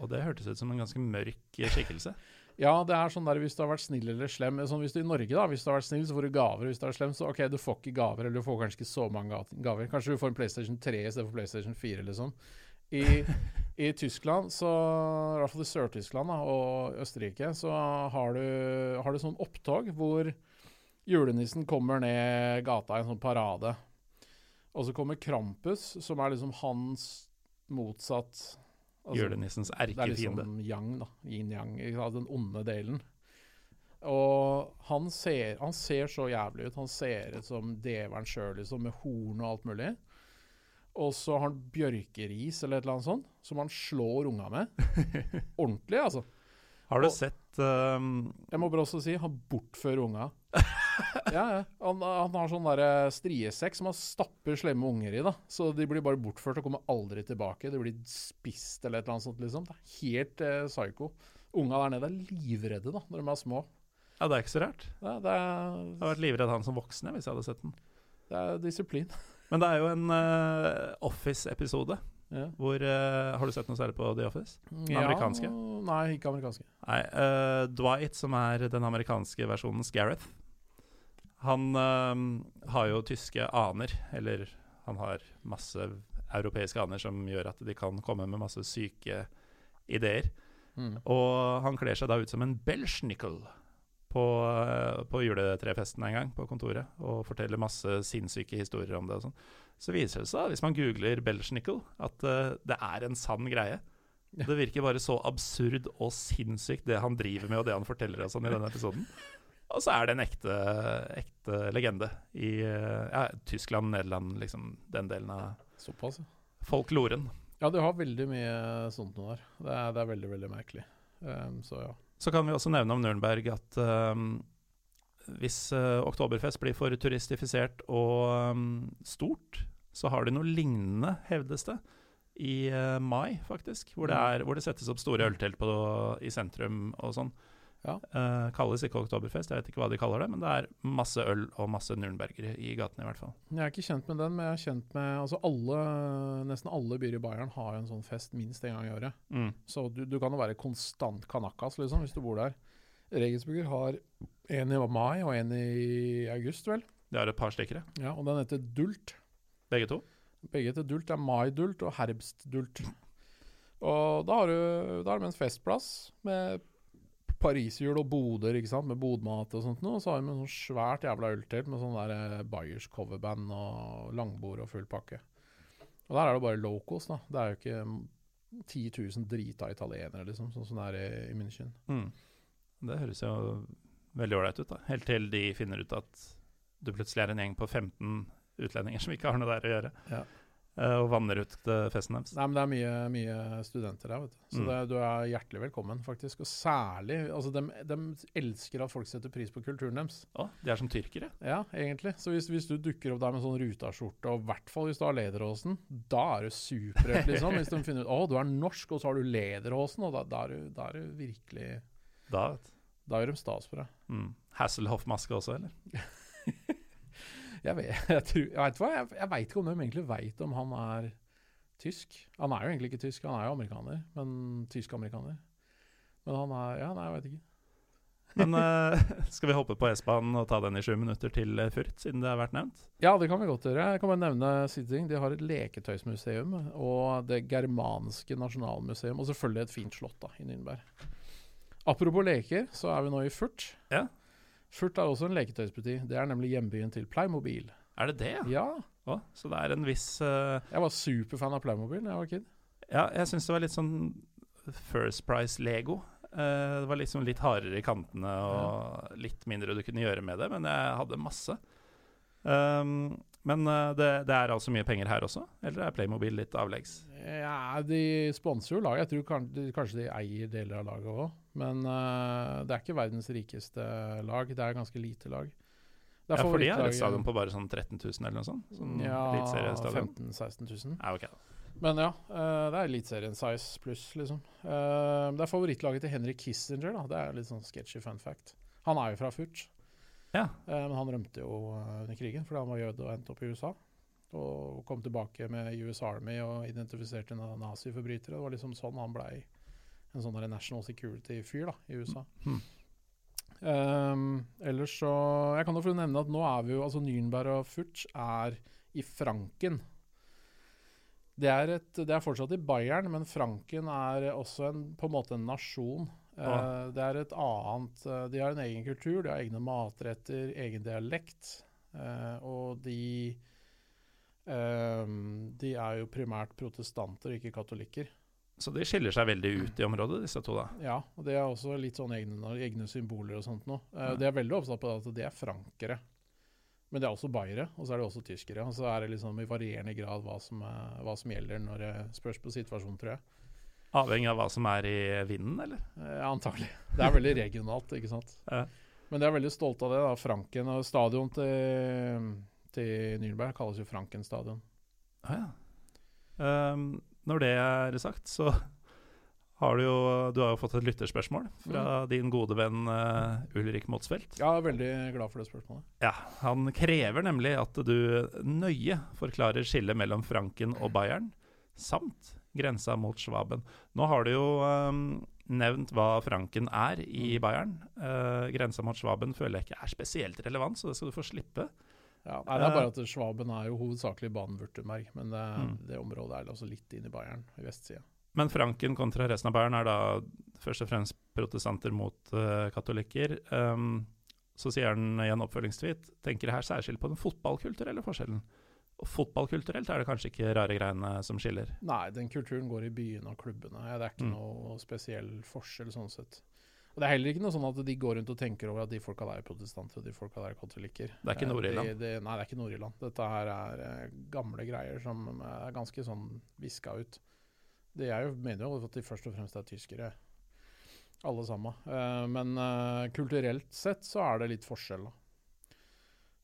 Og det hørtes ut som en ganske mørk skikkelse. Ja, det er sånn der hvis du har vært snill eller slem. Sånn hvis du i Norge, da, hvis du har vært snill, så får du gaver. Hvis du er slem, så OK, du får ikke gaver, eller du får kanskje ikke så mange gaver. Kanskje du får en PlayStation 3 i stedet for PlayStation 4, liksom. I, i Tyskland, så, i hvert fall i Sør-Tyskland og Østerrike, så har du, har du sånn opptog hvor julenissen kommer ned gata i en sånn parade. Og så kommer Krampus, som er liksom hans motsatt altså- Julenissens det er liksom yang, da. Yin-yang. Den onde delen. Og han ser, han ser så jævlig ut. Han ser ut som djevelen sjøl, liksom, med horn og alt mulig. Og så har han bjørkeris eller et eller annet sånt, som han slår unga med. Ordentlig, altså. Har du og- sett um, Jeg må bare også si, han bortfører unga. ja, ja. Han, han har sånn striesekk som han stapper slemme unger i, da. Så de blir bare bortført og kommer aldri tilbake. De blir spist eller et eller annet sånt, liksom. Det er helt eh, psycho. Unga der nede er livredde da, når de er små. Ja, det er ikke så rart. Det, er... Jeg hadde vært livredd han som voksen hvis jeg hadde sett den. det er disiplin. Men det er jo en uh, Office-episode. Ja. Hvor uh, Har du sett noe særlig på The Office? Den amerikanske? Nei, ikke amerikanske. Nei. uh, Dwight, som er den amerikanske versjonens Gareth, han har jo tyske aner. Eller han har masse europeiske aner som gjør at de kan komme med masse syke ideer. Mm. Og han kler seg da ut som en belschnickel på, eh, på juletrefesten en gang på kontoret, og forteller masse sinnssyke historier om det og sånn. Så viser det seg, hvis man googler belschnickel, at uh, det er en sann greie. Ja. Det virker bare så absurd og sinnssykt det han driver med, og det han forteller og sånn i denne episoden. Og så er det en ekte, ekte legende i eh, ja, Tyskland, Nederland, liksom den delen av Såpass, ja. folkloren. Ja, du har veldig mye sånt noe der. Det er, det er veldig, veldig merkelig. Um, så ja. Så kan vi også nevne om Nürnberg at um, hvis uh, Oktoberfest blir for turistifisert og um, stort, så har de noe lignende, hevdes det, i uh, mai, faktisk. Hvor det, Mm. er, hvor det settes opp store øltelt på, i sentrum og sånn. Ja. Uh, kalles ikke Oktoberfest, jeg vet ikke hva de kaller det, men det er masse øl og masse Nürnbergere i gatene, i hvert fall. Jeg er ikke kjent med den, men jeg er kjent med altså alle, Nesten alle byer i Bayern har jo en sånn fest minst en gang i året. Mm. Så du, du kan jo være konstant kanakas liksom, hvis du bor der. Regensburger har en i mai og en i august, vel. Det er et par stikkere. ja. Ja, Og den heter Dult. begge to. Begge heter Dult. Det er Mai-dult og Herbst-dult. Og da har du da har de en festplass med pariserhjul og boder, ikke sant, med bodmat og sånt noe. Og så har vi med sånn svært jævla øltelt med sånn der eh, Bayers coverband og langbord og full pakke. Og der er det bare locals, da. Det er jo ikke mm, 10 000 drita italienere, liksom, sånn som det er i, i München. Mm. Det høres jo veldig ålreit ut, da. Helt til de finner ut at du plutselig er en gjeng på 15 utlendinger som ikke har noe der å gjøre, Ja. Eh, og vanner ut eh, festen deres. Nei, men det er mye, mye studenter der, vet du. Så Mm. det, du er hjertelig velkommen, faktisk. Og særlig Altså, de, de elsker at folk setter pris på kulturen deres. Å, de er som tyrkere. Ja, egentlig. Så hvis, hvis du dukker opp der med sånn Ruta-skjorte, og i hvert fall hvis du har lederhosen, da er du superrett, liksom. Hvis de finner ut å, du er norsk, og så har du lederhosen, og da, da, er, du, da er du virkelig Da, vet du. Da gjør de stas på deg. Mm. Hasselhoff-maske også, eller? Jeg vet, jeg, tror, jeg vet hva, jeg, jeg vet ikke om de egentlig vet om han er tysk. Han er jo egentlig ikke tysk, han er jo amerikaner, men tysk-amerikaner. Men han er Ja, nei, jeg vet ikke. Men uh, skal vi hoppe på S-banen og ta den i sju minutter til eh, Furt, siden det har vært nevnt? Ja, det kan vi godt gjøre. Jeg kan bare nevne siste ting. De har et leketøysmuseum og Det germanske nasjonalmuseum, og selvfølgelig et fint slott da, i Nürnberg. Apropos leker, så er vi nå i Furt. Ja. Furt er også en leketøysbutikk. Det er nemlig hjembyen til Playmobil. Er det det? Ja, Å, så det er en viss uh... jeg var superfan av Playmobil da jeg var kid. Ja, jeg syns det var litt sånn First Price-lego. Eh, det var liksom litt hardere i kantene og litt mindre du kunne gjøre med det, men jeg hadde masse. Um, men eh, det, det er altså mye penger her også, eller er Playmobil litt avleggs? Ja, de sponser jo laget. Jeg tror kan, de, kanskje de eier deler av laget òg. Men uh, det er ikke verdens rikeste lag. Det er ganske lite lag. Ja, for de har et stadion på bare sånn 13 000 eller noe sånt? Sånn ja, 15 000-16 000. Ja, okay. Men ja, uh, det er Eliteserien size pluss, liksom. Uh, det er favorittlaget til Henrik Kissinger, da. Det er litt sånn sketchy fun fact. Han er jo fra Furt, Ja. eh, men han rømte jo eh, under krigen fordi han var jøde og endte opp i USA. Og kom tilbake med US Army og identifiserte na- naziforbrytere. Det var liksom sånn han blei en sånn national security-fyr da, i USA. Mm. Um, ellers så Jeg kan jo få nevne at nå er vi jo Altså Nürnberg og Futsch er i Franken. Det er, et, det er fortsatt i Bayern, men Franken er også en, på en måte en nasjon. Eh, Ah. det er et annet eh, De har en egen kultur, de har egne matretter, egen dialekt. eh, og de De er jo primært protestanter, ikke katolikker. Så de skiller seg veldig ut i området, disse to, da. Ja, og det er også litt sånn egne, egne symboler og sånt noe. Eh, Ja. De er veldig opptatt på at det er frankere. Men det er også bayere, og så er det også tyskere. Og så er det liksom i varierende grad hva som, hva som gjelder når det spørs på situasjonen, tror jeg. Avhengig av hva som er i vinden, eller? Ja, antagelig. Det er veldig regionalt, ikke sant. Ja. Men jeg er veldig stolt av det. da, Franken og stadion til, til Nürnberg kalles jo Franken stadion. Ah, ja. um, når det er sagt, så har du jo Du har jo fått et lytterspørsmål fra din gode venn uh, Ulrik Motsfeldt. Ja, jeg er veldig glad for det spørsmålet. Ja, Han krever nemlig at du nøye forklarer skillet mellom Franken og Bayern, samt grensa mot Schwaben. Nå har du jo um, nevnt hva Franken er i Bayern. Uh, grensa mot Schwaben føler jeg ikke er spesielt relevant, så det skal du få slippe. Ja, nei, det er bare at Schwaben er jo hovedsakelig Baden-Württemberg, men det, Mm. det området er altså litt inn i Bayern, i vestsida. Men Franken kontra resten av Bayern er da først og fremst protestanter mot uh, katolikker. Um, så sier han i en oppfølgingstweet tenker her særskilt på den fotballkulturelle forskjellen. Og fotballkulturelt er det kanskje ikke rare greiene som skiller. Nei, den kulturen går i byene og klubbene. Det er ikke Mm. noe spesiell forskjell sånn sett. Og Det er heller ikke noe sånn at de går rundt og tenker over at de folka der er protestanter og de folka der er katolikker. Det er ikke Eh, Nord-Irland. De, de, Nei, det er ikke Nord-Irland. Dette her er eh, gamle greier som er ganske sånn viska ut. Det jeg jo mener jo at de først og fremst er tyskere, alle sammen. Uh, men uh, kulturelt sett så er det litt forskjell, da.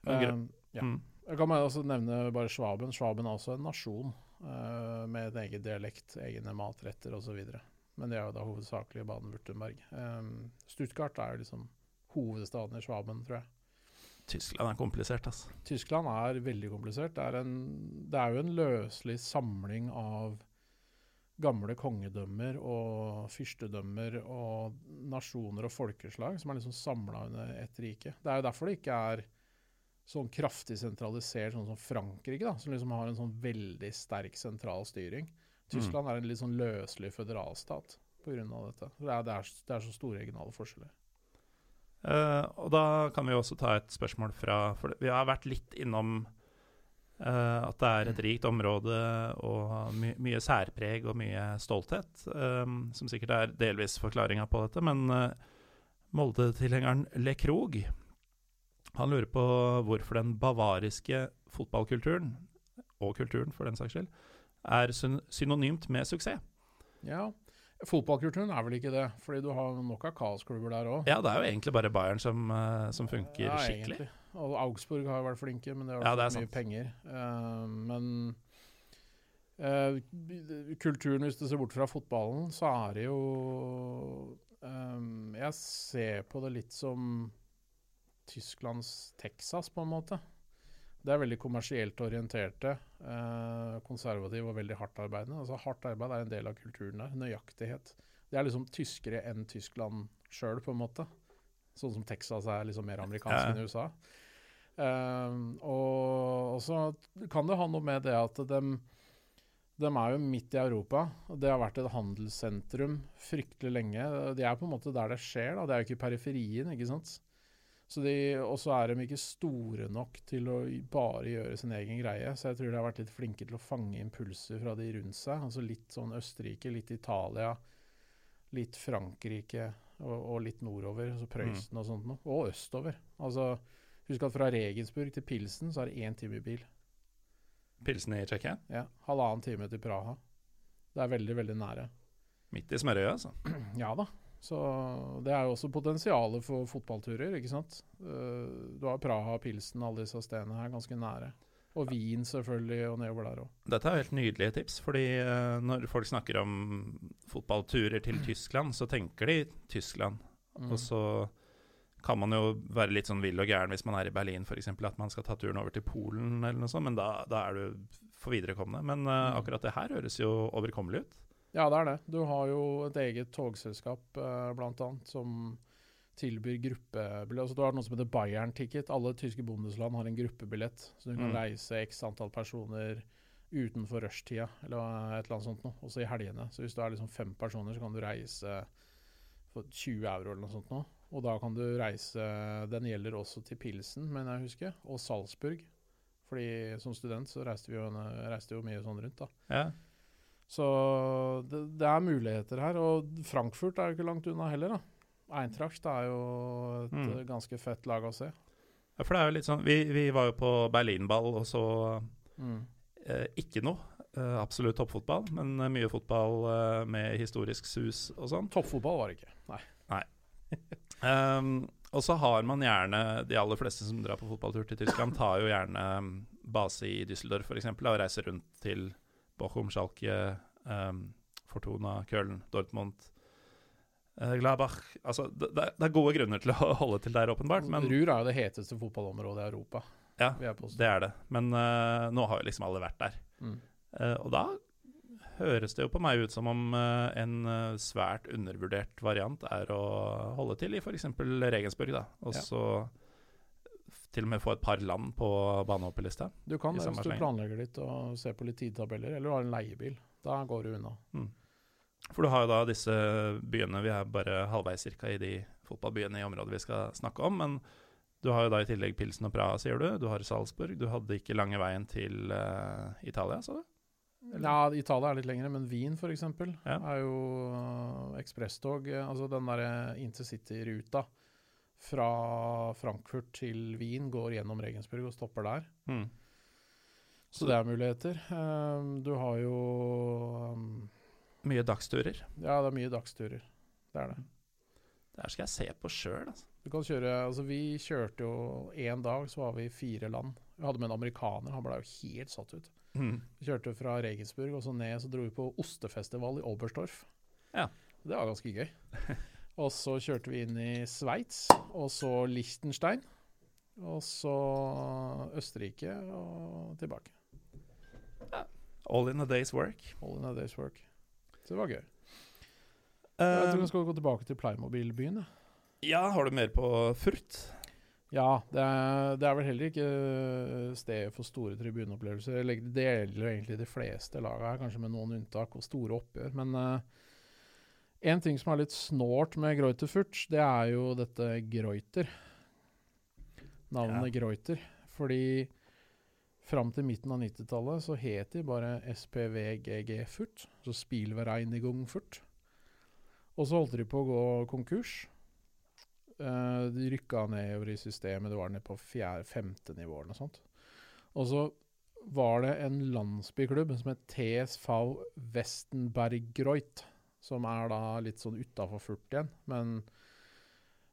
Eh, ja. Mm. Jeg kan også nevne bare Schwaben. Schwaben er også en nasjon uh, med en egen dialekt, egne matretter osv. Men det er jo da hovedsakelig Baden-Württemberg. Um, Stuttgart er jo liksom hovedstaden i Schwaben, tror jeg. Tyskland er komplisert, altså. Tyskland er veldig komplisert. Det er, en, det er jo en løselig samling av gamle kongedømmer og fyrstedømmer og nasjoner og folkeslag som er liksom samla under ett rike. Det er jo derfor det ikke er sånn kraftig sentralisert, sånn som Frankrike, da, som liksom har en sånn veldig sterk sentral styring. Tyskland er en litt sånn løselig føderalstat pga. dette. Det er, det, er, det er så store regionale forskjeller. Uh, og da kan vi også ta et spørsmål fra For vi har vært litt innom uh, at det er et rikt område og my mye særpreg og mye stolthet, um, som sikkert er delvis forklaringa på dette. Men uh, Molde-tilhengeren Le Krog han lurer på hvorfor den bavariske fotballkulturen, og kulturen for den saks skyld, er synonymt med suksess. Ja, Fotballkulturen er vel ikke det, fordi du har nok av kaosklubber der òg. Ja, det er jo egentlig bare Bayern som, eh, som funker skikkelig. Og Augsburg har jo vært flinke, men det har Ja, vært mye sant. penger. Uh, men uh, kulturen, hvis du ser bort fra fotballen, så er det jo eh, Jeg ser på det litt som Tysklands Texas, på en måte. Det er veldig kommersielt orienterte, eh, konservative og veldig hardtarbeidende. Altså, hardt arbeid er en del av kulturen der. Nøyaktighet. Det er liksom tyskere enn Tyskland sjøl, på en måte. Sånn som Texas er liksom mer amerikansk Ja. enn USA. Eh, og, og så kan det ha noe med det at de, de er jo midt i Europa. og Det har vært et handelssentrum fryktelig lenge. De er på en måte der det skjer. da, Det er jo ikke periferien. ikke sant? Så de, Og så er de ikke store nok til å bare gjøre sin egen greie. Så jeg tror de har vært litt flinke til å fange impulser fra de rundt seg. altså Litt sånn Østerrike, litt Italia, litt Frankrike og, og litt nordover. altså Prøysen og sånt noe. Og østover. Altså, Husk at fra Regensburg til Pilsen så er det én time i bil. Pilsen i Tsjekkia. Ja, Halvannen time til Praha. Det er veldig, veldig nære. Midt i smørøyet, altså. Ja da. Så det er jo også potensialet for fotballturer, ikke sant. Eh, du har Praha, Pilsen, alle disse stedene her ganske nære. Og Wien selvfølgelig, og nedover der òg. Dette er helt nydelige tips, fordi eh, når folk snakker om fotballturer til Tyskland, så tenker de Tyskland. Mm. Og så kan man jo være litt sånn vill og gæren hvis man er i Berlin f.eks. At man skal ta turen over til Polen eller noe sånt, men da, da er du for viderekomne. Men Mm. akkurat det her høres jo overkommelig ut. Ja, det er det. Du har jo et eget togselskap eh, annet som tilbyr gruppebillett. Altså, du har noe som heter Bayern Ticket. Alle tyske bondesland har en gruppebillett, så du kan Mm. reise x antall personer utenfor rushtida, eller et eller annet sånt noe. Også i helgene. Så hvis du er liksom fem personer, så kan du reise for 20 euro eller noe sånt noe. Og da kan du reise Den gjelder også til Pilsen, mener jeg å huske, og Salzburg. Fordi som student så reiste vi jo, reiste jo mye sånn rundt, da. Ja. Så det, det er muligheter her. Og Frankfurt er jo ikke langt unna heller, da. Eintracht er jo et Mm. eh, ganske fett lag å se. Ja, for det er jo litt sånn Vi, vi var jo på Berlinball og så Mm. eh, ikke noe. Eh, absolutt toppfotball, men eh, mye fotball eh, med historisk sus og sånn. Toppfotball var det ikke. Nei. Um, og så har man gjerne De aller fleste som drar på fotballtur til Tyskland, tar jo gjerne um, base i Düsseldorf f.eks. og reiser rundt til Bochum, Schalke, um, Fortuna, Köln, Dortmund, eh, Gladbach Altså, det, det er gode grunner til å holde til der, åpenbart, men Ruhr er jo det heteste fotballområdet i Europa. Ja, det er det. Men uh, nå har jo liksom alle vært der. Mm. Uh, og da høres det jo på meg ut som om uh, en svært undervurdert variant er å holde til i f.eks. Regensburg, da. Og så til og med få et par land på banehoppelista. Du kan det hvis du planlegger litt og ser på litt tidtabeller, eller du har en leiebil. Da går du unna. For du har jo da disse byene Vi er bare halvveis cirka i de fotballbyene i området vi skal snakke om. Men du har jo da i tillegg Pilsen og Praha, sier du. Du har Salzburg. Du hadde ikke lange veien til uh, Italia, sa du? Ja, Italia er litt lengre, men Wien f.eks. Ja. er jo uh, ekspresstog. eh, Altså den derre intercity-ruta fra Frankfurt til Wien går gjennom Regensburg og stopper der. Mm. Så det er muligheter. Um, du har jo um, Mye dagsturer. Ja, det er mye dagsturer. Det er det. Det her skal jeg se på sjøl, altså. Du kan kjøre Altså, vi kjørte jo én dag, så var vi i fire land. Vi hadde med en amerikaner, han ble jo helt satt ut. Mm. Vi kjørte fra Regensburg og så ned, så dro vi på ostefestival i Oberstdorf. Ja. Det var ganske gøy. Og så kjørte vi inn i Sveits, og så Liechtenstein. Og så Østerrike og tilbake. All in a day's work. All in a day's work. Så det var gøy. Eh, jeg tror vi skal gå tilbake til Playmobil-byen. ja, har du mer på Furt? Ja, det er, det er vel heller ikke øh, stedet for store tribuneopplevelser. Det gjelder egentlig de fleste lagene her, kanskje med noen unntak og store oppgjør. Men uh, en ting som er litt snålt med Greuterfurt, det er jo dette Greuter. Navnet Greuter. Fordi fram til midten av 90-tallet så het de bare SPVGG Furt, så Spielvereinigung Furt. Og så holdt de på å gå konkurs. Eh, de rykka nedover i systemet, det var nede på fjerde-femte nivå eller noe sånt. Og så var det en landsbyklubb som het TSV Westenbergreuth, som er da litt sånn utafor Furt igjen, men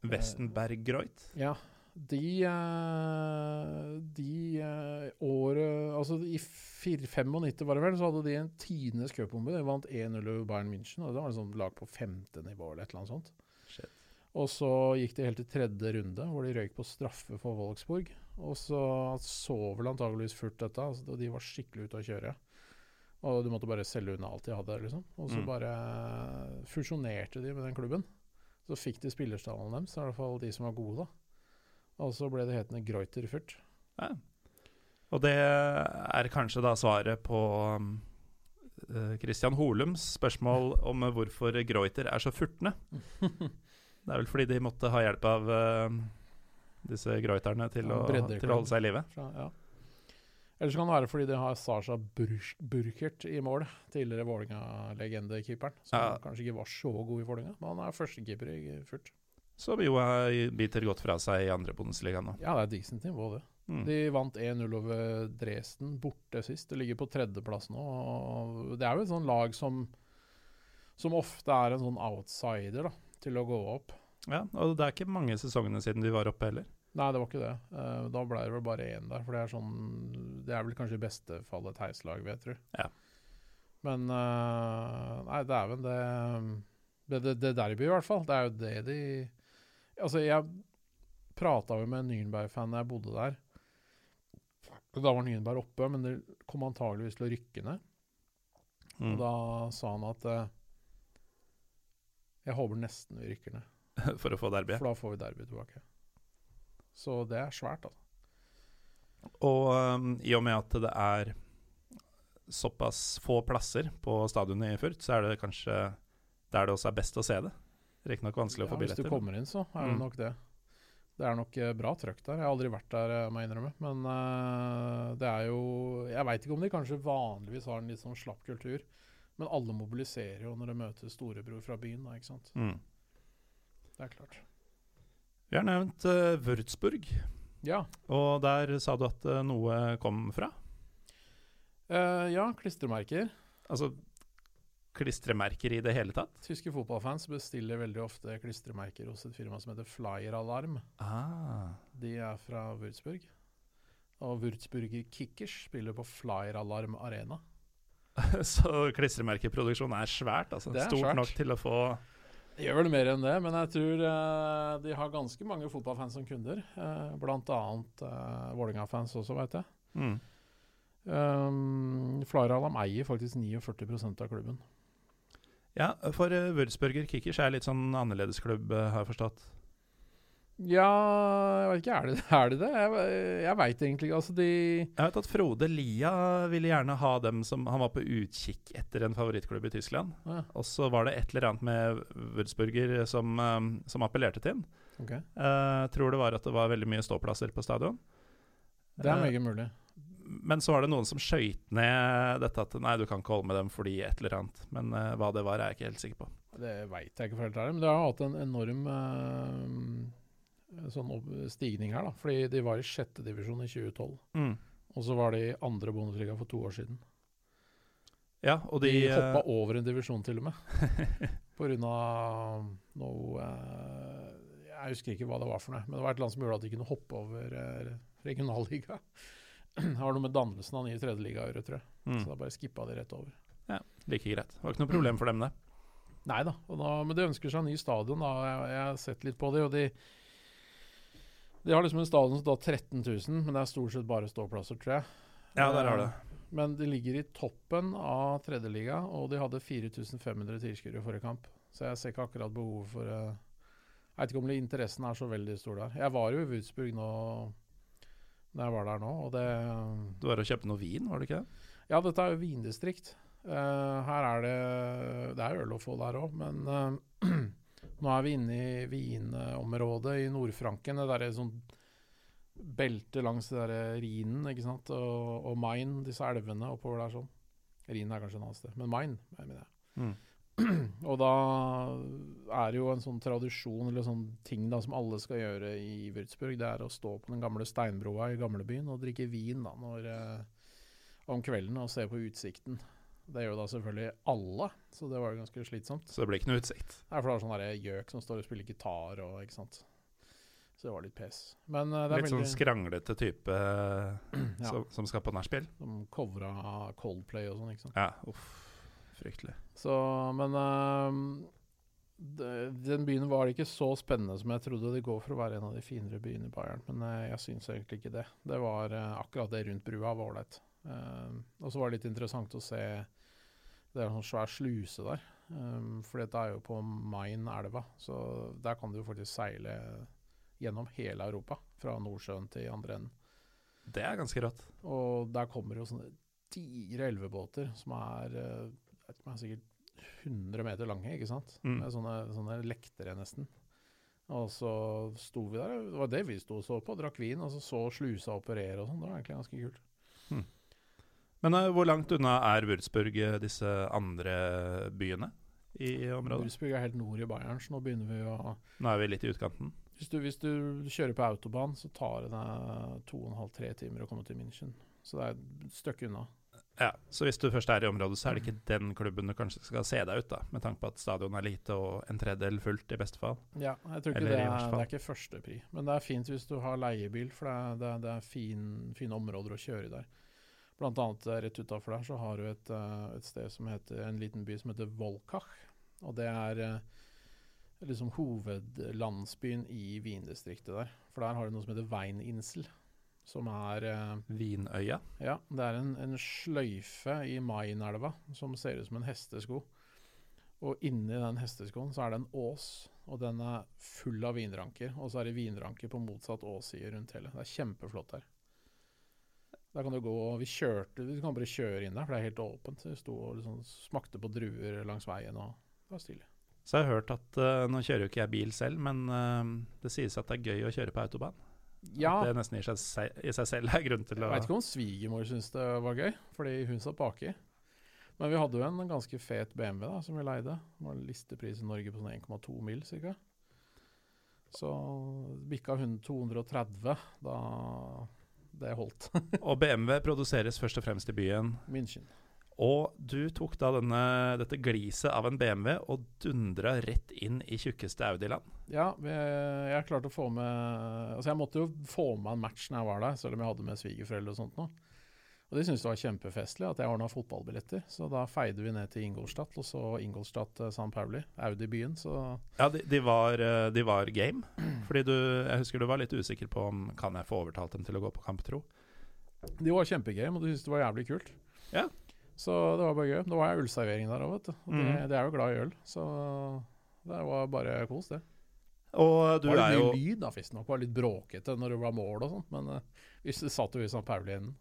Westenberg-Greuth? ja. De, eh, de eh, året Altså i 95 var det vel, så hadde de en tiendes cupbombe. De vant 1-0 over Bayern München, og det var liksom lag på femte nivå eller et eller annet sånt. Shit. Og så gikk de helt til tredje runde, hvor de røyk på straffe for Wolfsburg. Og så så vel antageligvis Furt dette, altså, og de var skikkelig ute å kjøre. Og du måtte bare selge unna alt de hadde, liksom. Og så Mm. bare fusjonerte de med den klubben. Så fikk de spillerstallene deres, i hvert fall de som var gode, da. Og så ble det hetende Greuter. Ja. Og det er kanskje da svaret på um, eh, Christian Holums spørsmål om hvorfor Greuter er så furtne. Det er vel fordi de måtte ha hjelp av eh, disse Greuterne til, å, til å holde seg i live. Ja. Eller så kan det være fordi de har Sasha Burkert i mål. Tidligere Vålerenga-legendekeeperen. Som Ja. kanskje ikke var så god i Vålerenga, men han er førstekeeper i Furt. Som jo er- biter godt fra seg i andre Bundesliga nå. Ja, det er decent nivå, det. Mm. De vant 1-0 over Dresden borte sist. Det ligger på tredjeplass nå. Det er jo et sånt lag som som ofte er en sånn outsider da, til å gå opp. Ja, og det er ikke mange sesongene siden de var oppe heller. Nei, det var ikke det. Uh, da ble det vel bare én der. For det er sånn Det er vel kanskje i beste fall et heislag, vil jeg tro. Ja. Men uh, Nei, dæven, det, det, det Det derby, i hvert fall. Det er jo det de Altså, jeg prata jo med en Nürnberg-fan da jeg bodde der. Da var Nürnberg oppe, men det kom antageligvis til å rykke ned. Mm. Og da sa han at uh, Jeg håper nesten vi rykker ned. For å få derby. For da får vi derby tilbake. Så det er svært, altså. Og um, i og med at det er såpass få plasser på stadionet i Furt, så er det kanskje der det også er best å se det. Riktignok vanskelig å få Ja, hvis du kommer inn, så er det Mm. nok det. Det er nok eh, bra trøkk der. Jeg har aldri vært der, eh, må jeg innrømme. Men uh, det er jo Jeg veit ikke om de kanskje vanligvis har en litt sånn slapp kultur. Men alle mobiliserer jo når de møter storebror fra byen, da, ikke sant. Mm. Det er klart. Vi har nevnt uh, Würzburg, Ja. og der sa du at uh, noe kom fra? Uh, ja, klistremerker. Altså klistremerker i det hele tatt? Tyske fotballfans bestiller veldig ofte klistremerker hos et firma som heter Flyer Alarm. Ah. De er fra Würzburg. Og Würzburger Kickers spiller på Flyer Alarm Arena. Så klistremerkeproduksjon er svært, altså. Det er Stort svært. nok til å få Det gjør vel mer enn det, men jeg tror uh, de har ganske mange fotballfans som kunder. Uh, blant annet uh, Vålerenga-fans også, veit jeg. mm. Um, Flyer eier faktisk 49% av klubben. Ja, for uh, Würzburger Kickers er litt sånn annerledes klubb, eh, har jeg forstått. Ja, jeg vet ikke, er det er det? det? Jeg, jeg veit egentlig ikke. Altså, de Jeg vet at Frode Lia ville gjerne ha dem som Han var på utkikk etter en favorittklubb i Tyskland. ja, Og så var det et eller annet med Würzburger som, um, som appellerte til den. ok. Uh, tror det var at det var veldig mye ståplasser på stadion. Det er Eh, meget mulig. Men så var det noen som skøyt ned dette at nei, du kan ikke holde med dem fordi et eller annet. Men uh, hva det var, er jeg ikke helt sikker på. Det veit jeg ikke for helt ærlig, men det har hatt en enorm sånn stigning her, da. Fordi de var i sjette divisjon i 2012. Mm. Og så var de i andre Bundesliga for to år siden. Ja, og De, de, hoppa uh... over en divisjon til og med. På grunn av noe uh, Jeg husker ikke hva det var for noe, men det var et annet som gjorde at de kunne hoppe over uh, regionalliga. Det var noe med dannelsen av nye tredjeliga å gjøre, tror jeg. mm, Så da bare skippa de rett over. Ja, like greit. Det var ikke noe problem for dem, det. Nei da, men de ønsker seg en ny stadion. da, Jeg, jeg har sett litt på det, og de De har liksom en stadion som tar 13 000, men det er stort sett bare ståplasser, tror jeg. Ja, der har det. Eh, Men de ligger i toppen av tredjeliga, og de hadde 4500 tilskuere i forrige kamp. Så jeg ser ikke akkurat behovet for eh, Jeg vet ikke om interessen er så veldig stor der. Jeg var jo i Würzburg nå da jeg var der nå, og det Du var og kjøpte noe vin, var det ikke det? Ja, dette er jo vindistrikt. Uh, her er det Det er øl å få der òg, men eh, nå er vi inne i vinområdet i Nord-Franken. Det derre sånn belte langs det derre Rhinen, ikke sant, og, og Main, disse elvene oppover der sånn. Rhinen er kanskje et annet sted, men Main, mener jeg. Mm. Og da er det jo en sånn tradisjon eller sånn ting da som alle skal gjøre i Würzburg. Det er å stå på den gamle steinbroa i gamlebyen og drikke vin da når, eh, om kvelden og se på utsikten. Det gjør da selvfølgelig alle, så det var jo ganske slitsomt. Så det ble ikke noe utsikt. Nei, for det er sånn gjøk som står og spiller gitar og ikke sant. Så det var litt pes. Men uh, det Litt sånn skranglete type ja, som, som skal på nachspiel. Som covra Coldplay og sånn, ikke sant. Ja, uff. Fryktelig. Så, men uh, det, den byen var ikke så spennende som jeg trodde. Det går for å være en av de finere byene i Bayern, men uh, jeg syns egentlig ikke det. Det var akkurat det rundt brua var ålreit. Uh, og så var det litt interessant å se Det er en sånn svær sluse der. Um, for dette er jo på Main-elva, så der kan du faktisk seile gjennom hele Europa. Fra Nordsjøen til andre enden. Det er ganske rått. Og der kommer jo sånne digre elvebåter som er, eh, er sikkert 100 meter lange, ikke sant? Mm. Med sånne, sånne lektere, nesten. Og så sto vi der, det var det vi sto og så på, drakk vin, og så så slusa operere og sånn. Det var egentlig ganske kult. Men uh, hvor langt unna er Würzburg eh, disse andre byene i området? Würzburg er helt nord i Bayern, så nå begynner vi å Nå er vi litt i utkanten. Hvis du, hvis du kjører på autobahn, så tar det deg to og en halv, tre timer å komme til München. Så det er et stykke unna. Ja, Så hvis du først er i området, så er det ikke den klubben du kanskje skal se deg ut, da. Med tanke på at stadion er lite og en tredel fullt, i beste fall. Ja, jeg tror ikke det er, det er ikke førstepri. Men det er fint hvis du har leiebil, for det er, det er, det er fin, fine områder å kjøre i der. Blant annet eh, rett utafor der så har du et, eh, et sted som heter en liten by som heter Volkach. Og det er eh, liksom hovedlandsbyen i vindistriktet der. For der har du noe som heter Weininsel. Som er Vinøya. Ja, det er en, en sløyfe i Mainelva som ser ut som en hestesko. Og inni den hesteskoen så er det en ås, og den er full av vinranker. Og så er det vinranker på motsatt åsside rundt hele. Det er kjempeflott her. Der kan du gå Vi kjørte Vi kan bare kjøre inn der, for det er helt åpent. Vi sto og liksom smakte på druer langs veien, og det var stilig. Så jeg har hørt at uh, Nå kjører jo ikke jeg bil selv, men uh, det sies at det er gøy å kjøre på autobahn. Ja, At det nesten i seg, se- i seg selv er grunn til å Jeg veit ikke om svigermor syntes det var gøy, fordi hun satt baki. Men vi hadde jo en ganske fet BMW da, som vi leide. Det var listepris i Norge på sånn 1,2 mil ca. Så bikka hun 230 da det holdt. Og BMW produseres først og fremst i byen. München. Og du tok da denne, dette gliset av en BMW og dundra rett inn i tjukkeste Audi-land. Ja, vi, jeg klarte å få med Altså, jeg måtte jo få med en match når jeg var der, selv om jeg hadde med svigerforeldre og sånt noe. Og de syntes det var kjempefestlig at jeg ordna fotballbilletter. Så da feide vi ned til Ingolstadt, og så Ingolstadt-San Pauli, Audi-byen. Så Ja, de, de, var, eh, de var game. Fordi du Jeg husker du var litt usikker på om Kan jeg få overtalt dem til å gå på kamp, tro? De var kjempegame, og de syntes det var jævlig kult. Ja. Så det var bare gøy. Det var ølservering der òg, vet du. Og de, mm. de er jo glad i øl, så det var bare kos, det. Og du det var litt jo mye lyd, da, visstnok. Var litt bråkete når det var mål og sånt, men uh, vi satt jo i St. Pauli i enden.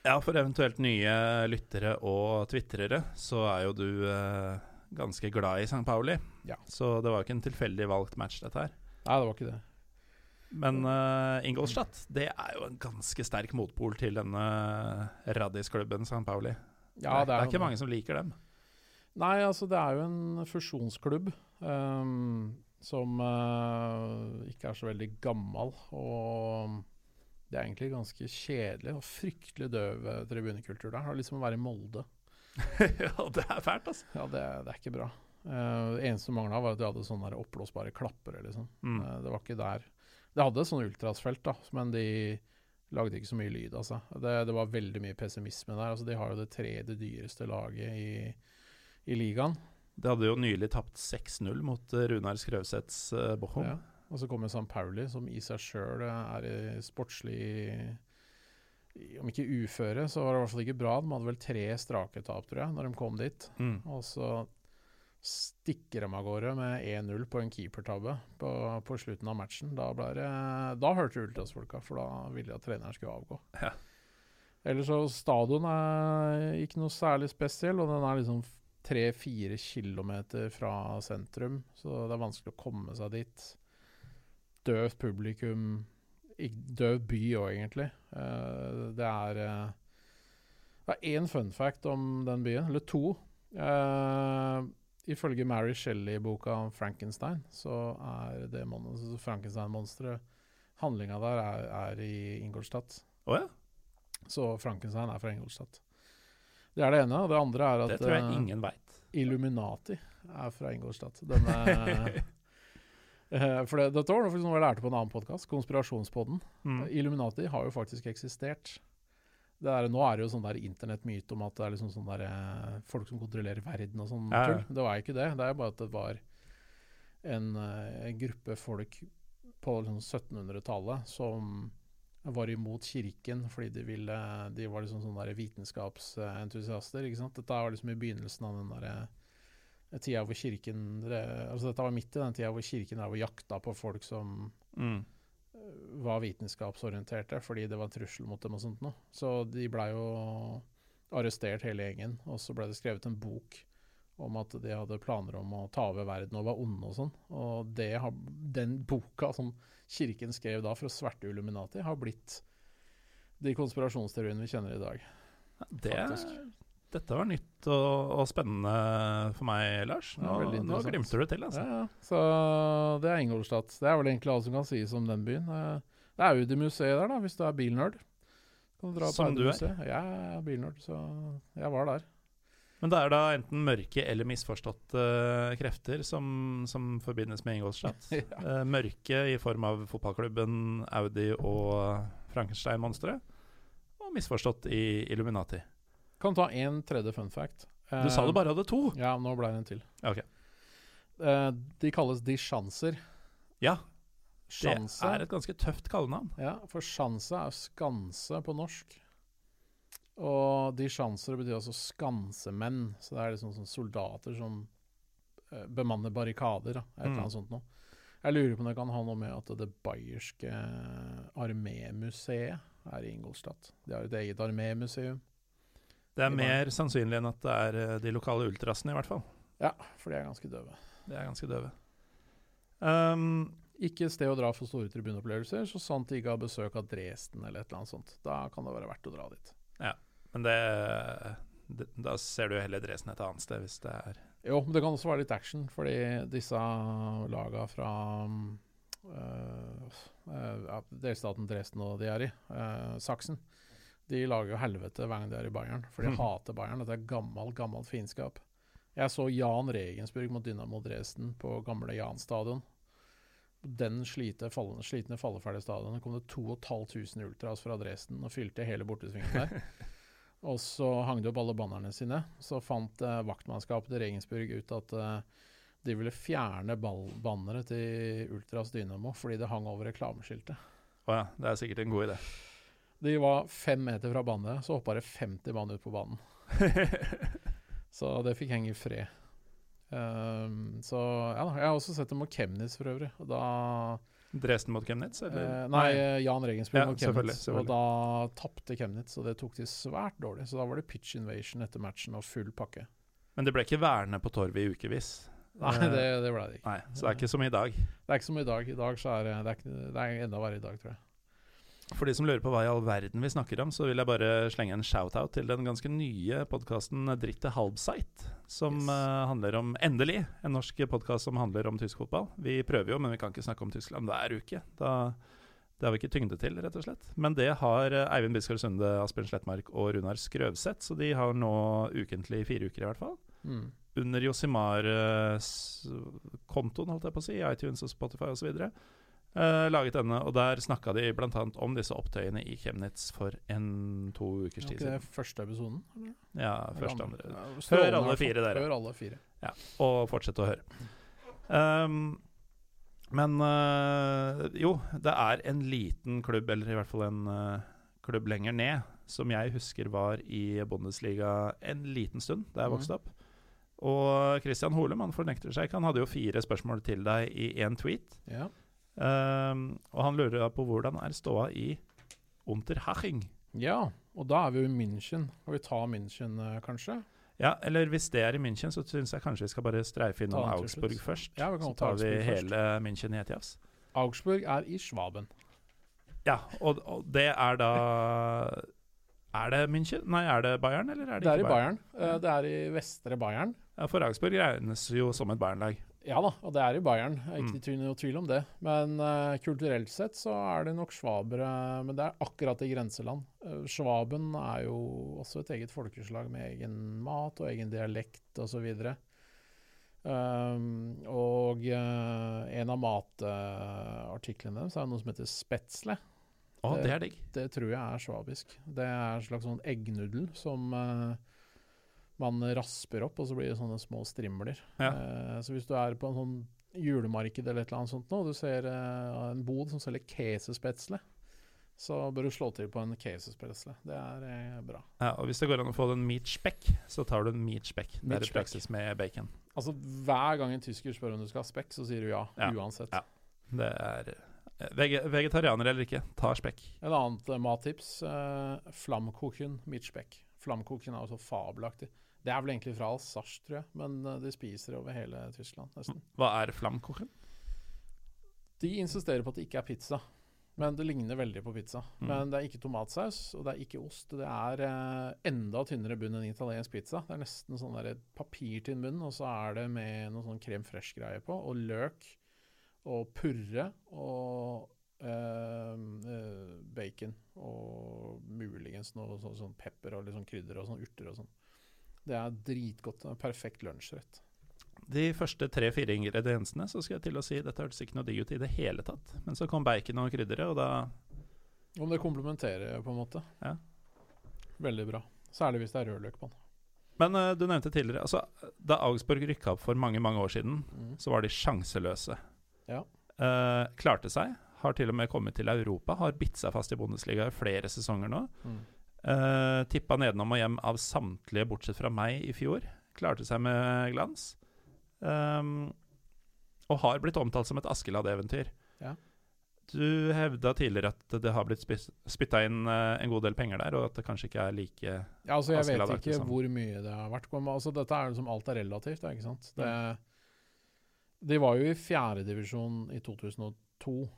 Ja, for eventuelt nye lyttere og tvitrere, så er jo du eh, ganske glad i St. Pauli. Ja. Så det var ikke en tilfeldig valgt match, dette her. Nei, det var ikke det. Men uh, Ingolstadt, det er jo en ganske sterk motpol til denne raddisklubben St. Pauli. Ja, det, er, jo ikke det. mange som liker dem. Nei, altså det er jo en fusjonsklubb um, som uh, ikke er så veldig gammel. Og det er egentlig ganske kjedelig og fryktelig døv eh, tribunekultur der. Det er liksom å være i Molde. ja, det er fælt, altså. Ja, det, det er ikke bra. Uh, det eneste som mangla, var at de hadde sånne oppblåsbare klappere, liksom. Mm. Uh, det var ikke der. Det hadde sånn ultrasfelt, da, men de lagde ikke så mye lyd, altså. Det, det var veldig mye pessimisme der. Altså, de har jo det tredje dyreste laget i, i ligaen. De hadde jo nylig tapt 6-0 mot Runar Skrøvsets uh, Bochum. Ja. Og så kommer St. Pauli, som i seg sjøl er sportslig Om ikke uføre, så var det i hvert fall ikke bra. De hadde vel tre strake tap, tror jeg, når de kom dit. Mm. Og så stikker de av gårde med 1-0 på en keepertabbe på, på slutten av matchen. Da, det, da hørte Ultras-folka, for da ville de at treneren skulle avgå. Ja. Ellers så Stadion er ikke noe særlig spesiell, og den er liksom tre-fire kilometer fra sentrum, så det er vanskelig å komme seg dit. Døvt publikum. ik- Døv by òg, egentlig. Eh, det er eh, Det er én fun fact om den byen, eller to. Uh, ifølge Mary Shelley-boka om Frankenstein, så er det Frankenstein-monsteret Handlinga der er, er i Ingolstadt. Oh, ja. Så Frankenstein er fra Ingolstadt. Det er det ene. Og det andre er at Det tror jeg ingen vet. Illuminati er fra Ingolstadt. Denne, for det, dette var noe jeg lærte på en annen podkast, Konspirasjonspodden. Mm. Illuminati har jo faktisk eksistert. Det er, nå er det jo sånn der internettmyte om at det er liksom sånn der, eh, folk som kontrollerer verden og sånn Ja, ja. Det var ikke det. Det er bare at det var en, eh, en gruppe folk på liksom 1700-tallet som var imot kirken fordi de ville De var liksom sånne der vitenskapsentusiaster. Dette var liksom i begynnelsen av den derre tida hvor kirken altså Dette var midt i den tida hvor kirken der hvor jakta på folk som Mm. eh, var vitenskapsorienterte, fordi det var en trussel mot dem og sånt noe. Så de blei jo arrestert hele gjengen, og så ble det skrevet en bok om at de hadde planer om å ta over verden og var onde og sånn. Og det den boka som kirken skrev da for å sverte Illuminati, har blitt de konspirasjonsteoriene vi kjenner i dag. Det. Dette var nytt og, og spennende for meg, Lars. Nå, veldig nå glimter du til, altså. Ja, ja. Så det er Ingolstadt. Det er vel egentlig alt som kan sies om den byen. Eh, Det er Audi-museet der, da, hvis du er bilnerd. Kan du dra på Som du er. Jeg er bilnerd, så jeg var der. Men det er da enten mørke eller misforståtte krefter som, som forbindes med Ingolstadt. Ja. Eh, mørke i form av fotballklubben, Audi og Frankenstein-monsteret. Og misforstått i Illuminati. Kan ta en tredje fun fact. Du sa du bare hadde to. Ja, nå ble det en til. Ok. Uh, de kalles de sjanser. Ja, det er et ganske tøft kallenavn. Ja, for sjanse er skanse på norsk. Og de sjanser betyr altså skansemenn. Så det er liksom sånn soldater som uh, bemanner barrikader. Da, et eller Mm. annet sånt noe. Jeg lurer på om det kan ha noe med at det bayerske armémuseet er i Ingolstadt. De har et eget armémuseum. Det er mer sannsynlig enn at det er eh, de lokale ultrasene, i hvert fall. Ja, for de er ganske døve. De er ganske døve. Um, Ikke sted å dra for store tribuneopplevelser, så sant de ikke har besøk av Dresden eller et eller annet sånt. Da kan det være verdt å dra dit. Ja, men det, det Da ser du heller Dresden et annet sted, hvis det er Jo, men det kan også være litt action, fordi disse laga fra øh, øh, delstaten Dresden og de er i, øh, Saksen, de lager jo helvete hver gang de er i Bayern, for de mm. hater Bayern. Dette er gammel, gammelt fiendskap. Jeg så Jan Regensburg mot Dynamo Dresden på gamle Jan stadion. Den slite, fallende, slitne, falleferdige stadionet kom det 2500 ultras fra Dresden og fylte hele bortesvingen der. Og så hang de opp alle bannerne sine. Så fant eh, vaktmannskapet til Regensburg ut at eh, de ville fjerne bannere til Ultras Dynamo fordi det hang over reklameskiltet. Å ja, det er sikkert en god idé. De var fem meter fra banen, så hoppa det 50 mann ut på banen. Så det fikk henge i fred. Um, så ja da. Jeg har også sett dem mot Chemnitz for øvrig. Og da Dresden mot Chemnitz, eller? Eh, nei, eh, Jan Regensburg Ja, mot selvfølgelig. Og da tapte Chemnitz, og det tok de svært dårlig. Så da var det pitch invasion etter matchen og full pakke. Men det ble ikke værende på torvet i ukevis. Nei, Eh, det, det ble det ikke. Nei, så det er ikke som i dag. Det er ikke som i dag. I dag så er det, det, er, ikke- det er enda verre i dag, tror jeg. For de som lurer på hva i all verden vi snakker om, så vil jeg bare slenge en shout-out til den ganske nye podkasten Dritte Halbsite. Som Yes. uh, handler om Endelig! En norsk podkast som handler om tysk fotball. Vi prøver jo, men vi kan ikke snakke om Tyskland hver uke. Da, det har vi ikke tyngde til, rett og slett. Men det har eh, Eivind Biskar Sunde, Asbjørn Slettmark og Runar Skrøvseth, så de har nå ukentlig fire uker i hvert fall. Mm. Under Josimar-kontoen, holdt jeg på å si, i iTunes og Spotify osv. Uh, laget denne, og der snakka de bl.a. om disse opptøyene i Chemnitz for en to ukers tid siden. første episoden? eller? Ja, første andre? Ja, Hør alle fire, dere. Hør alle fire. Og fortsett å høre. Um, men eh, jo, det er en liten klubb, eller i hvert fall en eh, klubb lenger ned, som jeg husker var i Bundesliga en liten stund da jeg Mhm. vokste opp. Og Christian Holum han fornekter seg ikke. Han hadde jo fire spørsmål til deg i én tweet. Ja. Um, og han lurer på hvordan er ståa i Unterhaching. ja, og da er vi jo i München. Skal vi ta München, eh, kanskje? Ja, eller hvis det er i München, så syns jeg kanskje vi skal bare streife innom Augsburg først. Ja, vi kan så ta tar vi Augsburg først. hele München i ett jafs. Augsburg er i Schwaben. Ja, og, og det er da Er det München? Nei, er det Bayern, eller er det, Det er i ikke Bayern. Eh, Det er i vestre Bayern. Ja, for Augsburg regnes jo som et Bayern-lag. Ja da, og det er i Bayern. Er Ikke Mm. noe tvil om det. Men uh, kulturelt sett så er det nok svabere Men det er akkurat i grenseland. Uh, Svaben er jo også et eget folkeslag med egen mat og egen dialekt osv. Um, og uh, en av matartiklene deres er noe som heter spetsle. Å, Det- det er digg. Det tror jeg er svabisk. Det er en slags sånn eggnudel som eh, man rasper opp, og så blir det sånne små strimler. Ja. Eh, så hvis du er på en sånn julemarked eller et eller annet sånt nå, og du ser eh, en bod som selger kesespetsle, så bør du slå til på en quesospresso. Det er eh, bra. Ja, og hvis det går an å få den meat speck, så tar du en meat speck. Det er i praksis med bacon. Altså Hver gang en tysker spør om du skal ha spekk, så sier du ja. Ja. Uansett. Ja. Det er eh, Vegetarianer eller ikke, ta spekk. En annet eh, mattips. Uh, Flamkoken midtspekk. Flamkoken er jo så fabelaktig. Det er vel egentlig fra Alsace, tror jeg, men eh, de spiser over hele Tyskland. nesten. Hva er flamkochen? De insisterer på at det ikke er pizza, men det ligner veldig på pizza. Mm. Men det er ikke tomatsaus, og det er ikke ost. Det er eh, enda tynnere bunn enn italiensk pizza. Det er nesten sånn der papirtynn bunn, og så er det med noe sånn krem fresh-greie på, og løk, og purre, og eh, eh, bacon, og muligens noe sånn, sånn pepper og sånn krydder og sånn urter og sånn. Det er dritgodt. Det er en perfekt lunsjrett. De første tre-fire ingrediensene så skal jeg til å si dette hørtes ikke noe digg ut i det hele tatt. Men så kom bacon og krydderet, og da Om det komplementerer, på en måte. Ja. Veldig bra. Særlig hvis det er rødløk på den. Men uh, du nevnte tidligere altså, Da Augsburg rykka opp for mange mange år siden, Mm. så var de sjanseløse. Ja. Uh, klarte seg. Har til og med kommet til Europa. Har bitt seg fast i Bundesliga i flere sesonger nå. Mm. Uh, tippa nedenom og hjem av samtlige, bortsett fra meg, i fjor. Klarte seg med glans. Um, og har blitt omtalt som et Askeladd-eventyr. Ja. Du hevda tidligere at det har blitt spytta inn eh, en god del penger der, og at det kanskje ikke er like Ja, altså Jeg vet ikke som- hvor mye det har vært. Men Altså, dette er liksom alt er relativt, ikke sant. Det, de var jo i fjerdedivisjon i 2002.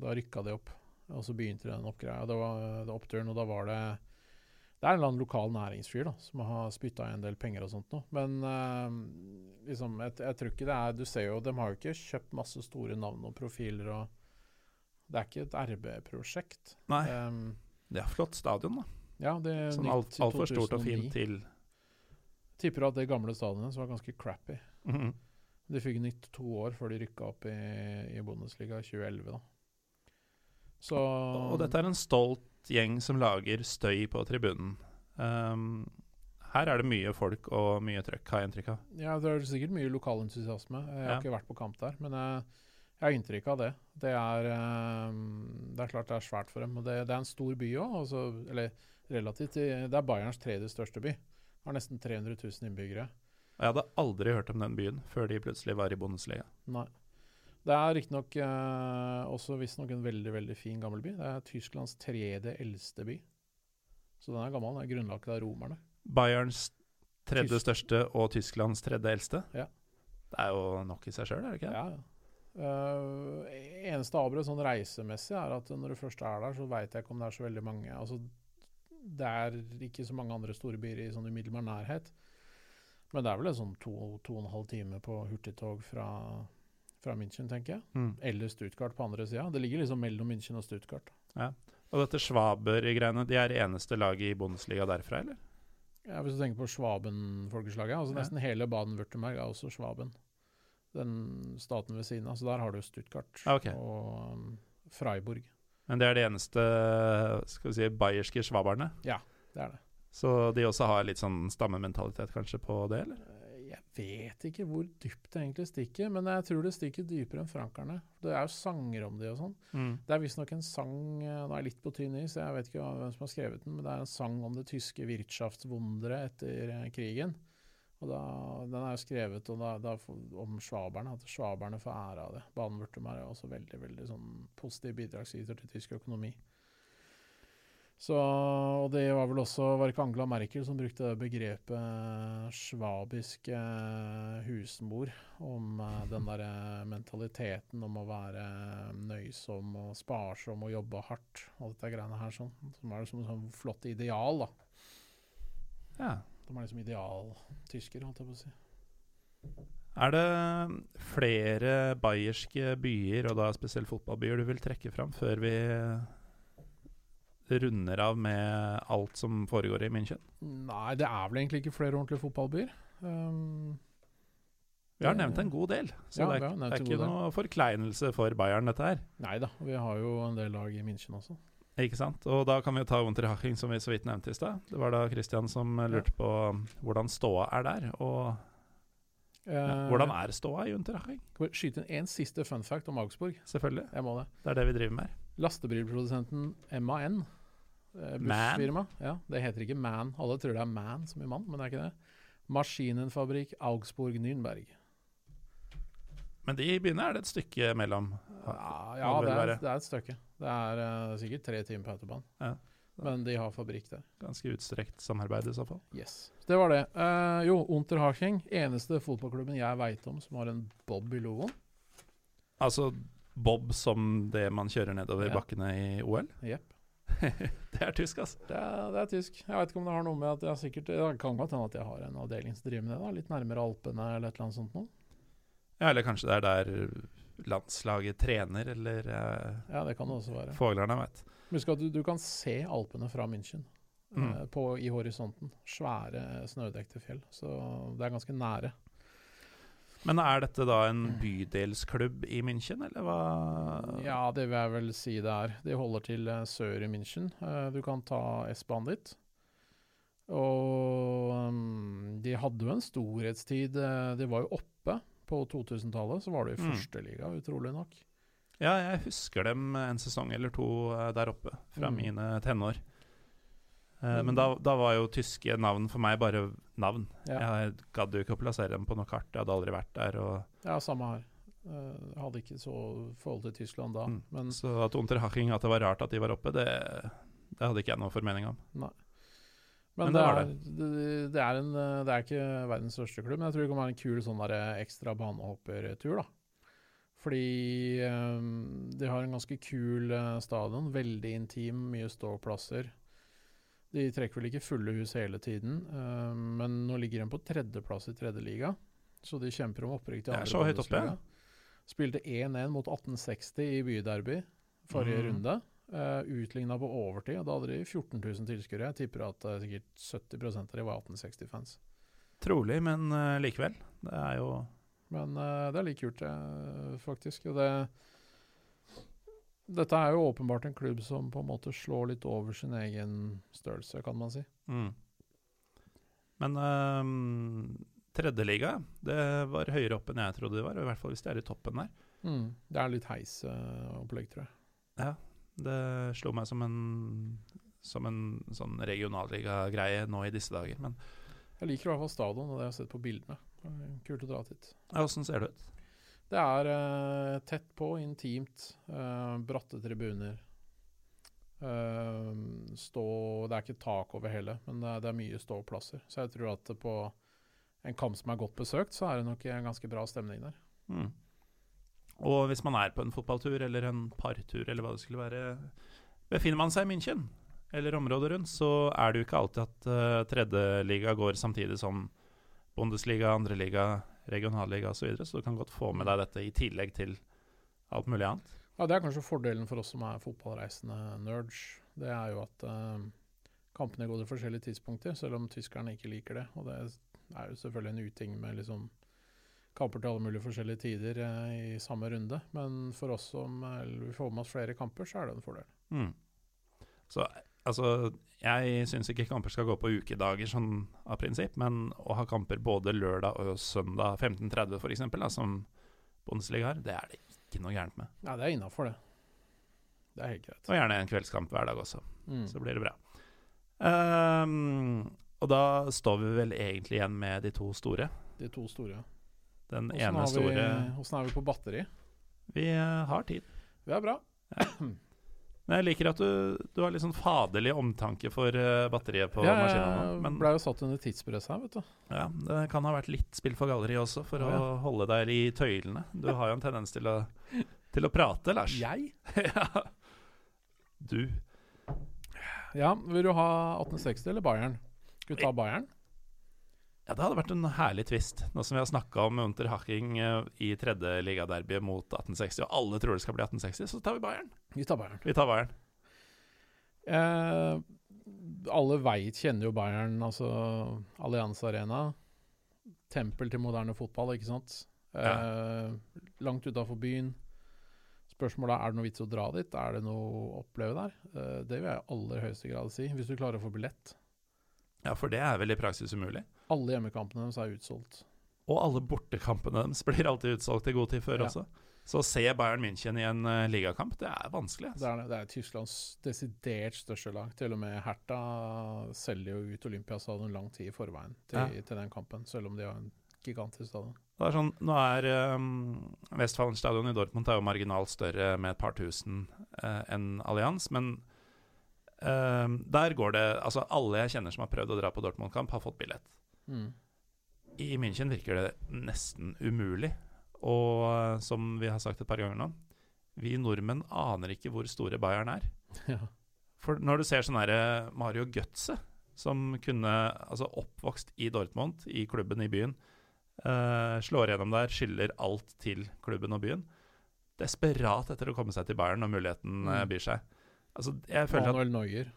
Da rykka de opp. Og så begynte den oppgreia. Det var det oppturen, og da var det Det er en eller annen lokal næringsfyr da, som har spytta i en del penger og sånt noe. Men uh, liksom, jeg, jeg tror ikke det er Du ser jo, de har jo ikke kjøpt masse store navn og profiler og Det er ikke et RB-prosjekt. Nei, Um, det er flott stadion, da. ja, det er Sånn alt- altfor stort og fint til Tipper at det gamle stadionet som var ganske crappy. Mhm. De fikk nytt to år før de rykka opp i, i Bundesliga i 2011, da. Så Og dette er en stolt gjeng som lager støy på tribunen. Um, her er det mye folk og mye trøkk, har jeg inntrykk av. Ja, det er sikkert mye lokalentusiasme. Jeg har Ja. ikke vært på kamp der, men jeg, jeg har inntrykk av det. Det er, eh, det er klart det er svært for dem. Og det, det er en stor by òg, altså, eller relativt. Det er Bayerns tredje største by. Har nesten 300 000 innbyggere. Og jeg hadde aldri hørt om den byen før de plutselig var i Bundesliga. Nei. Det er riktignok eh, også visstnok en veldig veldig fin gammel by. Det er Tysklands tredje eldste by. Så den er gammel. Den er grunnlagt av romerne. Bayerns tredje Tysk- største og Tysklands tredje eldste. Ja. Det er jo nok i seg sjøl, er det ikke? Ja, ja. Uh, eneste avbrudd sånn reisemessig er at når du først er der, så veit jeg ikke om det er så veldig mange Altså, det er ikke så mange andre store byer i sånn umiddelbar nærhet. Men det er vel en sånn to, to og en halv time på hurtigtog fra, fra München, tenker jeg. Mm. Eller Stuttgart på andre sida. Det ligger liksom mellom München og Stuttgart. Og dette Schwaber-greiene, de er det eneste laget i Bundesliga derfra, eller? Ja, hvis du tenker på Schwaben-folkeslaget, altså Ja. nesten hele Baden-Württemberg er også Schwaben. Den staten ved siden av. Så der har du Stuttgart Ah, ok. og um, Freiburg. Men det er de eneste skal vi si, bayerske schwaberne. Ja, Det er det. Så de også har litt sånn stammementalitet kanskje på det, eller? Vet ikke hvor dypt det egentlig stikker, men jeg tror det stikker dypere enn frankerne. Det er jo sanger om de og sånn. Mm. Det er visstnok en sang eh, Nå er jeg litt på tynn is, jeg vet ikke hvem som har skrevet den, men det er en sang om det tyske Wirtschaftswunderet etter eh, krigen. Og da, Den er jo skrevet og da, da, om svaberne, at svaberne får ære av det. Baden-Württemberg er også veldig veldig sånn positiv bidragsyter til tysk økonomi. Så, og det var vel også Var det ikke Angela Merkel som brukte begrepet svabisk eh, husmor om eh, den der mentaliteten om å være nøysom og sparsom og jobbe hardt og dette greiene her sånn. Som er liksom sånn flott ideal, da. Ja. De er liksom idealtyskere, holdt jeg på å si. Er det flere bayerske byer, og da spesielt fotballbyer, du vil trekke fram før vi runder av med alt som foregår i München? Nei, det er vel egentlig ikke flere ordentlige fotballbyer. Um, Vi har nevnt en god del, så Ja, det, er, det er ikke del. noe forkleinelse for Bayern, dette her. nei da, vi har jo en del lag i München også. Ikke sant? Og da kan vi jo ta Unterhaching, som vi så vidt nevnte i stad. Det var da Christian som lurte på hvordan ståa er der. Og ja, Eh, hvordan er ståa i Unterhaching? Skyte inn én siste fun fact om Augsburg? Selvfølgelig. Det. Det er det vi driver med. Lastebilprodusenten MAN, eh, bussfirma Ja, det heter ikke Man. Alle tror det er Man som i mann, men det er ikke det. Maskinenfabrikk Augsburg Nürnberg. Men de byene er det et stykke mellom. Ja, ja det det, er, det er et stykke. Det er uh, sikkert tre timer på autobahn. Ja. Men de har fabrikk der. Ganske utstrekt samarbeid i så fall. Yes. Det var det. Uh, jo, Unterhaching. Eneste fotballklubben jeg veit om som har en bob i logoen. Altså bob som det man kjører nedover Ja. bakkene i OL. Yep. det er tysk, altså. Det er, det er tysk. Jeg vet ikke om det har noe med at jeg sikkert Det kan godt hende at jeg har en avdeling som driver med det. da Litt nærmere Alpene eller et eller annet sånt noe. Ja, eller kanskje det er der landslaget trener, eller eh, Ja, det kan det også være. Foglarna vet. Husk at du, du kan se Alpene fra München Mm. eh, på, i horisonten. Svære snødekte fjell. Så det er ganske nære. Men er dette da en bydelsklubb i München, eller hva? Ja, det vil jeg vel si det er. De holder til eh, sør i München. Eh, du kan ta S-banen dit. Og um, de hadde jo en storhetstid. eh, de var jo oppe på 2000-tallet. Så var de i Mm. førsteliga, utrolig nok. Ja, jeg husker dem en sesong eller to der oppe, fra Mm. mine tenår. Eh, Men- men da, da var jo tyske navn for meg bare navn. Ja, Jeg gadd jo ikke å plassere dem på noe kart, jeg hadde aldri vært der. Og, ja samme her. Eh, Jeg hadde ikke så forhold til Tyskland da. Mm. Men så at Unterhaching, at det var rart at de var oppe, det, det hadde ikke jeg noe formening om. Men, Men det, det er, det, det, er en, eh, det er ikke verdens største klubb, men jeg tror det kan være en kul sånn der ekstra banehoppertur. da. Fordi um, de har en ganske kul eh, stadion, veldig intim, mye ståplasser. De trekker vel ikke fulle hus hele tiden, uh, men nå ligger de på tredjeplass i tredje liga. Så de kjemper om opprykk til Det er andre så høyt oppe, ja. Spilte 1-1 mot 1860 i byderby forrige Mm. runde. Uh, Utligna på overtid, og da hadde de 14 000 tilskuere. Jeg tipper at uh, sikkert 70 av de var 1860-fans. Trolig, men uh, likevel. Det er jo Men uh, det er like kult, eh, faktisk. Og det Dette er jo åpenbart en klubb som på en måte slår litt over sin egen størrelse, kan man si. mm. Men um, tredjeliga, det var høyere opp enn jeg trodde det var. I hvert fall hvis de er i toppen der. Mm. Det er litt heisopplegg, tror jeg. Ja, det slo meg som en Som en sånn regionalligagreie nå i disse dager. Men Jeg liker i hvert fall stadion, og det jeg har jeg sett på bildene. Kult å dra dit. ja, åssen ser det ut? Det er uh, tett på, intimt, uh, bratte tribuner. Uh, stå Det er ikke tak over hele, men det er, det er mye ståplasser. Så jeg tror at på en kamp som er godt besøkt, så er det nok en ganske bra stemning der. Mm. Og hvis man er på en fotballtur eller en partur eller hva det skulle være, befinner man seg i München eller området rundt, så er det jo ikke alltid at uh, tredjeliga går samtidig som Bundesliga, andreliga, regionalliga osv., så, videre, så du kan godt få med deg dette i tillegg til alt mulig annet. Ja, Det er kanskje fordelen for oss som er fotballreisende nerds. Det er jo at uh, kampene går til forskjellige tidspunkter, selv om tyskerne ikke liker det. Og det er jo selvfølgelig en uting med liksom kamper til alle mulige forskjellige tider uh, i samme runde. Men for oss som uh, vi får med oss flere kamper, så er det en fordel. Mm. Så altså, jeg syns ikke kamper skal gå på ukedager sånn av prinsipp, men å ha kamper både lørdag og søndag 15.30 f.eks., som Bundesliga har, det er det ikke noe gærent med. Nei, det er innafor, det. Det er helt greit. Og gjerne en kveldskamp hver dag også, Mm. så blir det bra. Um, og da står vi vel egentlig igjen med de to store. De to store. Den hvordan ene vi- store Åssen er vi på batteri? Vi eh, har tid. Vi er bra. Men jeg liker at du, du har litt sånn faderlig omtanke for eh, batteriet på maskinen. nå, Jeg Men ble jo satt under tidspress her, vet du. ja, det kan ha vært litt spill for galleri også, for Å, ja. å holde deg i tøylene. Du har jo en tendens til å, til å prate, Lars. Jeg? ja. Du. Ja, vil du ha 1860 eller Bayern? Skal vi ta Bayern? Ja, det hadde vært en herlig twist, nå som vi har snakka om Unterhaching eh, i tredje ligaderby mot 1860, og alle tror det skal bli 1860, så tar vi Bayern. Vi tar Bayern. Vi tar Bayern. Eh, alle veit, kjenner jo Bayern, altså Allianz Arena. Tempel til moderne fotball, ikke sant? Eh, Langt utafor byen. Spørsmålet er er det noe vits å dra dit. Er det noe å oppleve der? Eh, det vil jeg i aller høyeste grad si, hvis du klarer å få billett. Ja, for det er vel i praksis umulig. Alle hjemmekampene deres er utsolgt. Og alle bortekampene deres blir alltid utsolgt i god tid før Ja. også. Så å se Bayern München i en uh, ligakamp, det er vanskelig. Altså. Det, er, det er Tysklands desidert største lag. Til og med Hertha selger jo ut Olympiastadion lang tid i forveien til, ja. til, den kampen, selv om de har en gigantisk stadion. Det er sånn, nå er um, Westfalen stadion i Dortmund er jo marginalt større med et par tusen uh, enn Allianz, men uh, der går det Altså, alle jeg kjenner som har prøvd å dra på Dortmund-kamp, har fått billett. Mm. I München virker det nesten umulig. Og eh, som vi har sagt et par ganger nå, vi nordmenn aner ikke hvor store Bayern er. Ja. For når du ser sånn herre Mario Götze, som kunne Altså oppvokst i Dortmund, i klubben i byen, uh, slår gjennom der, skylder alt til klubben og byen. Desperat etter å komme seg til Bayern når muligheten uh, byr seg. Altså, jeg føler Manuel Neuer.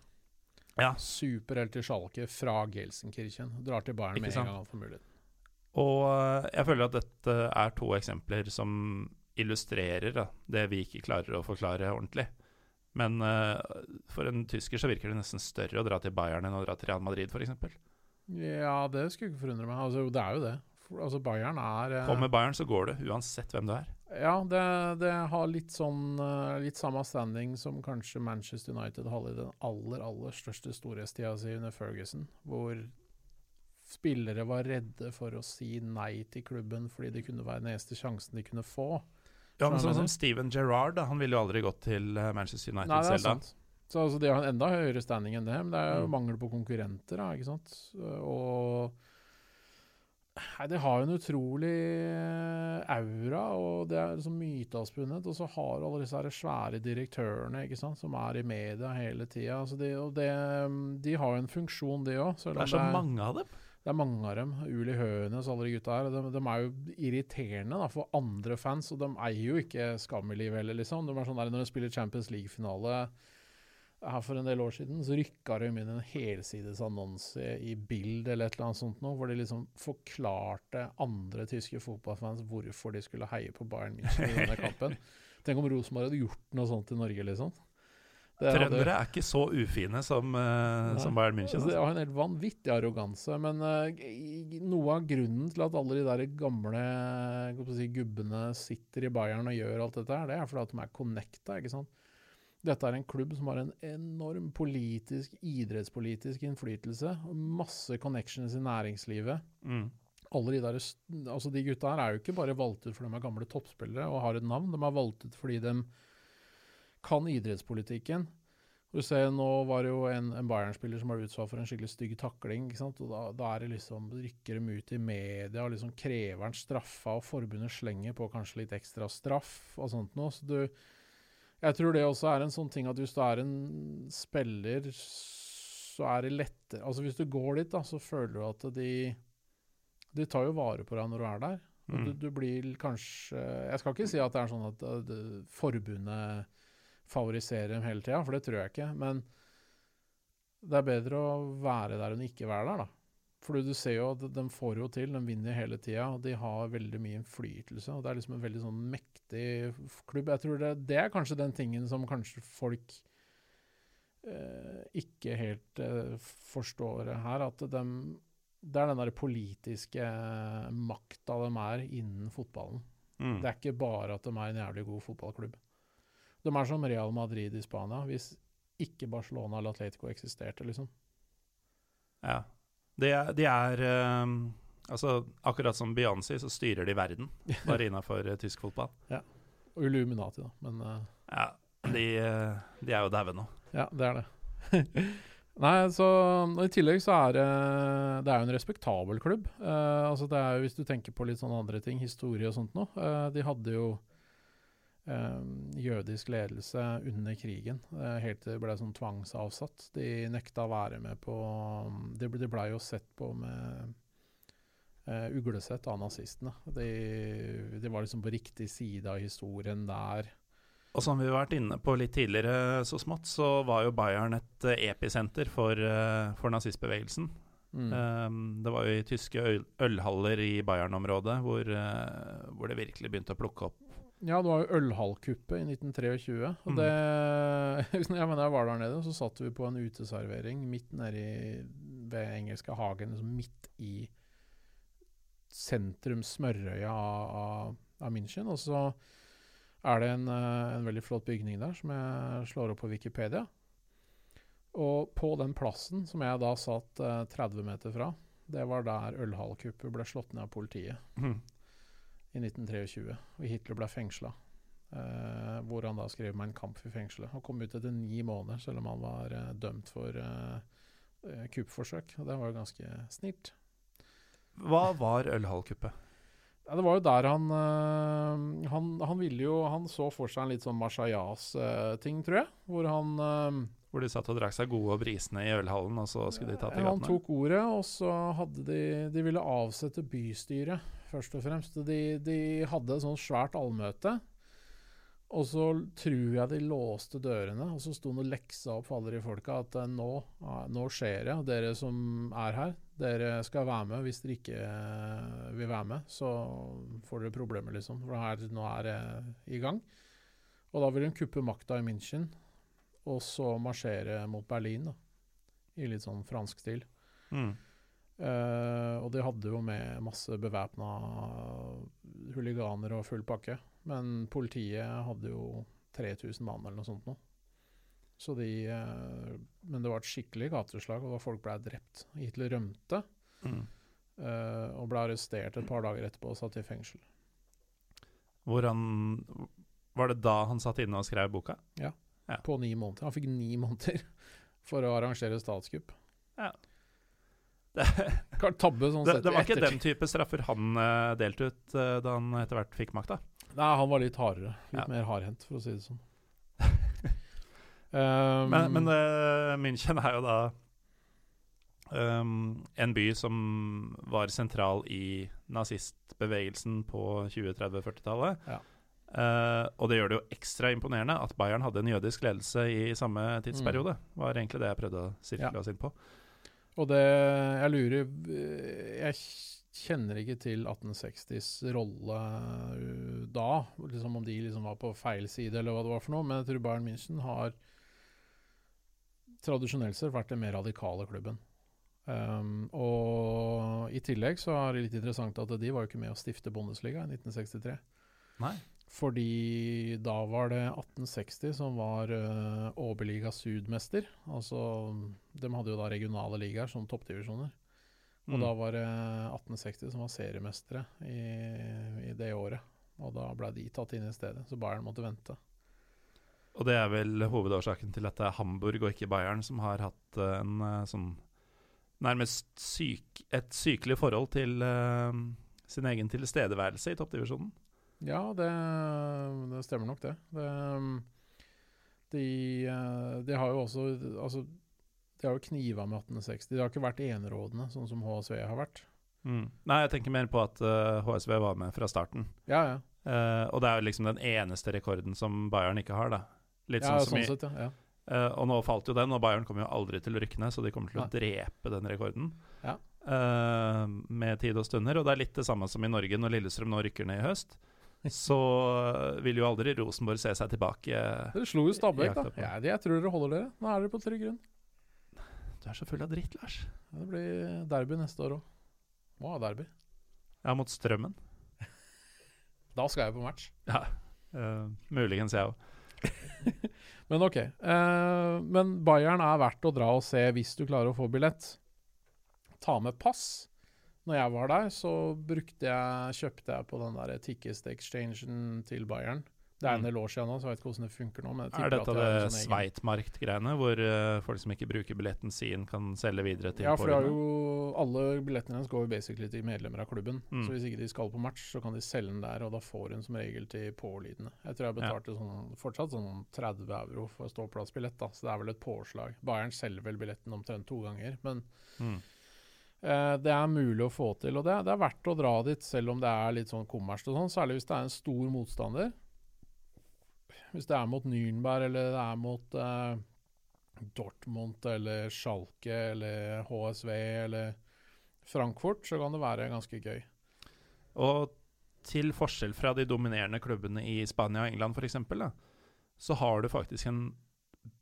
Ja. Superhelt til Schalke fra Gelsenkirchen. Drar til Bayern med en gang han får muligheten. Og eh, jeg føler at dette er to eksempler som illustrerer da, det vi ikke klarer å forklare ordentlig. Men uh, for en tysker så virker det nesten større å dra til Bayern enn å dra til Real Madrid, f.eks. Ja, det skulle ikke forundre meg. Altså, det er jo det. Altså, Bayern er uh, Kommer Bayern, så går det, uansett hvem du er. Ja, det, det har litt sånn uh, Litt samme standing som kanskje Manchester United hadde i den aller, aller største storhetstida si under Ferguson, hvor spillere var redde for å si nei til klubben fordi det kunne være den eneste sjansen de kunne få. Ja, men Sånn som Steven Gerrard, han ville jo aldri gått til eh, Manchester United nei, selv. da. Så altså, De har en enda høyere standing enn det, men det er jo mm. mangel på konkurrenter. Da, ikke sant? Og Nei, Det har jo en utrolig eh, aura, og det er liksom myteavspunnet. Og så har du alle disse her svære direktørene ikke sant, som er i media hele tida. Altså de, og det, de har jo en funksjon, de òg. Det er så det er, mange av dem. Det er mange av dem. Uli Hønes, alle de gutta her. De, de, er jo irriterende da, for andre fans, og de eier jo ikke skam i livet heller, liksom. De er sånn der, når de spiller Champions League-finale her for en del år siden, så rykka de inn en helsides annonse i Bild eller et eller annet sånt noe, hvor de liksom forklarte andre tyske fotballfans hvorfor de skulle heie på Bayern München i denne kampen. Tenk om Rosenborg hadde gjort noe sånt i Norge, liksom. Trøndere er ikke så ufine som, uh, som Bayern München. Altså. Det har en helt vanvittig arroganse. Men uh, noe av grunnen til at alle de der gamle si, gubbene sitter i Bayern og gjør alt dette, her, det er fordi at de er connecta. ikke sant? Dette er en klubb som har en enorm politisk, idrettspolitisk innflytelse. og Masse connections i næringslivet. Mm. De, der, altså de gutta her er jo ikke bare valgt ut fordi de er gamle toppspillere og har et navn. De er valgt ut fordi de kan idrettspolitikken. Du ser, Nå var det jo en, en Bayern-spiller som var utsatt for en skikkelig stygg takling. ikke sant? Og Da, da er det liksom, rykker de ut i media og liksom krever han straffa, og forbundet slenger på kanskje litt ekstra straff og sånt noe. Så du, jeg tror det også er en sånn ting at hvis du er en spiller, så er det lettere Altså Hvis du går dit, da, så føler du at de De tar jo vare på deg når du er der. Mm. du, du blir kanskje Jeg skal ikke si at det er sånn at det, forbundet favoriserer dem hele tida, for det tror jeg ikke. Men det er bedre å være der enn ikke være der, da. For du ser jo at de får jo til, de vinner hele tida, og de har veldig mye innflytelse. og Det er liksom en veldig sånn mektig klubb. Jeg tror det, det er kanskje den tingen som kanskje folk eh, ikke helt eh, forstår her. At de, det er den der politiske makta de er innen fotballen. Mm. Det er ikke bare at de er en jævlig god fotballklubb. De er som Real Madrid i Spania, hvis ikke Barcelona eller Atletico eksisterte, liksom. Ja. De de er um, Altså, akkurat som Beyoncé, så styrer de verden, bare innafor uh, tysk fotball. Ja. Og Illuminati, da, men uh, Ja, de, de, er jo daue nå. Ja, det er det. Nei, så I tillegg så er det Det er jo en respektabel klubb. Uh, altså det er jo, Hvis du tenker på litt sånne andre ting, historie og sånt noe. De hadde jo eh, jødisk ledelse under krigen, eh, helt til det ble sånn tvangsavsatt. De nekta å være med på Det ble, de ble jo sett på med eh, uglesett av nazistene. De, de, var liksom på riktig side av historien der. Og som vi har vært inne på litt tidligere, så smått, så var jo Bayern et uh, episenter for, uh, for nazistbevegelsen. Mm. Um, det var jo i tyske øl ølhaller i Bayern-området hvor, uh, hvor, det virkelig begynte å plukke opp ja, det var jo ølhallkuppet i 1923. Og mm. det, jeg var der nede, og så satt vi på en uteservering midt nedi ved engelske hagen, liksom midt i sentrum, smørøya av, av, München. Og så er det en, eh, en veldig flott bygning der som jeg slår opp på Wikipedia. Og på den plassen som jeg da satt eh, 30 meter fra, det var der ølhallkuppet ble slått ned av politiet Mhm. I 1923. Og Hitler ble fengsla. Eh, hvor han da skrev 'Mein Kampf' i fengselet. Og kom ut etter ni måneder, selv om han var eh, dømt for eh, eh, kuppforsøk. Og det var jo ganske snilt. Hva var ølhallkuppet? Ja, det var jo der han øh, han, han ville jo Han så for seg en litt sånn Marshayas-ting, tror jeg. Hvor han Hvor de satt og drakk seg gode og brisende i ølhallen, og så skulle de ta til Han tok ordet, og så hadde de De ville avsette bystyret, først og fremst. De, de hadde et sånt svært allmøte. Og så tror jeg de låste dørene, og så sto det leksa opp for alle de folka at eh, nå, nå skjer det, dere som er her, dere skal være med. Hvis dere ikke eh, vil være med, så får dere problemer, liksom. For her, nå er det i gang. Og da vil de kuppe makta i München, og så marsjere mot Berlin, da. I litt sånn fransk stil. Mm. Eh, og de hadde jo med masse bevæpna huliganer og full pakke. Men politiet hadde jo 3000 mann eller noe sånt nå. Så de uh, Men det var et skikkelig gateslag, og folk ble drept. Hitler rømte Mm. Uh, og ble arrestert et par dager etterpå og satt i fengsel. Han Var det da han satt inne og skrev boka? Ja. På ni måneder. Han fikk ni måneder for å arrangere statskupp. Det, Tabbe sånn det, det var ikke den type straffer han uh, delte ut uh, da han etter hvert fikk makta? Nei, han var litt hardere. Litt Ja. mer hardhendt, for å si det sånn. Um, Men, men uh, München er jo da um, en by som var sentral i nazistbevegelsen på 20-30-40-tallet. Ja. Uh, og det gjør det jo ekstra imponerende at Bayern hadde en jødisk ledelse i samme tidsperiode. Mm. Var egentlig det jeg prøvde å sirkle oss inn på. Og det Jeg lurer Jeg kjenner ikke til 1860s rolle uh, da, liksom om de liksom var på feil side, eller hva det var for noe, men jeg tror Bayern München har tradisjonelt sett vært den mer radikale klubben. Um, og i tillegg så er det litt interessant at de var jo ikke med å stifte Bundesliga i 1963. Nei. Fordi da var det 1860 som var uh, Oberliga Sud-mester. Altså, de hadde jo da regionale ligaer som toppdivisjoner. Og Mm. da var det 1860 som var seriemestere i, i det året. Og da ble de tatt inn i stedet, så Bayern måtte vente. Og det er vel hovedårsaken til at det er Hamburg og ikke Bayern som har hatt eh, en eh, sånn nærmest syk, et sykelig forhold til uh, sin egen tilstedeværelse i toppdivisjonen. Ja, det, det stemmer nok, det. det de, eh, de har jo også Altså, de har jo kniva med 1860. De har ikke vært enerådende, sånn som HSV har vært. Mm. Nei, jeg tenker mer på at uh, HSV var med fra starten. Ja, ja. Uh, og det er jo liksom den eneste rekorden som Bayern ikke har, da. Litt ja sånn som sånn i ja. ja. Eh, og nå falt jo den, og Bayern kommer jo aldri til å rykke ned, så de kommer til å Nei. drepe den rekorden Ja. eh, med tid og stunder. Og det er litt det samme som i Norge når Lillestrøm nå rykker ned i høst. Så vil jo aldri Rosenborg se seg tilbake. Dere slo jo Stabæk, da. Ja, det- jeg tror dere holder dere. Nå er dere på trygg grunn. Du er så full av dritt, Lars. Ja, det blir derby neste år òg. Må ha derby. Ja, mot Strømmen. Da skal jeg på match. Ja, uh, muligens jeg òg. Men ok. Uh, men Bayern er verdt å dra og se hvis du klarer å få billett. Ta med pass. Når jeg var der, så brukte jeg, kjøpte jeg på den der Tickest Exchangen til Bayern. Det er en Mm. del år siden nå, så jeg vet ikke hvordan det funker nå. Men Er dette det sånn Sveitmarkt-greiene, hvor uh, folk som ikke bruker billetten sin, kan selge videre til Ja, for det er jo Alle billettene hennes går jo basically til medlemmer av klubben. Mm. Så hvis ikke de skal på match, så kan de selge den der, og da får hun som regel til pålydende. Jeg tror jeg Ja. betalte sånn, fortsatt sånn 30 euro for ståplassbillett, da, så det er vel et påslag. Bayern selger vel billetten omtrent to ganger, men Mm. Eh, det er mulig å få til. Og det, det er verdt å dra dit, selv om det er litt sånn kommersielt og sånn, særlig hvis det er en stor motstander. Hvis det er mot Nürnberg, eller det er mot eh, Dortmund eller Schalke eller HSV eller Frankfurt, så kan det være ganske gøy. Og til forskjell fra de dominerende klubbene i Spania og England f.eks., så har du faktisk en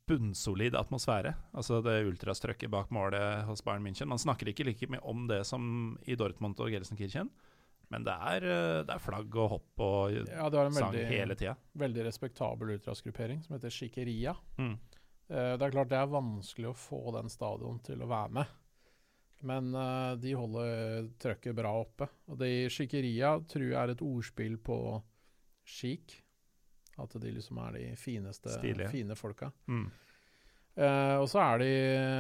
bunnsolid atmosfære. Altså det ultrastrøkket bak målet hos Bayern München. Man snakker ikke like mye om det som i Dortmund og Gelsenkirchen, Men det er, eh, det er flagg og hopp og Ja, det var en sang veldig, hele tida. veldig respektabel ultrasgruppering som heter Chiqueria. Mm. Eh, det er klart det er vanskelig å få den stadion til å være med. Men eh, de holder trøkket bra oppe. Og i Chiqueria tror jeg er et ordspill på chic. At de liksom er de fineste, Stilige. fine folka. Mm. Uh, og så er de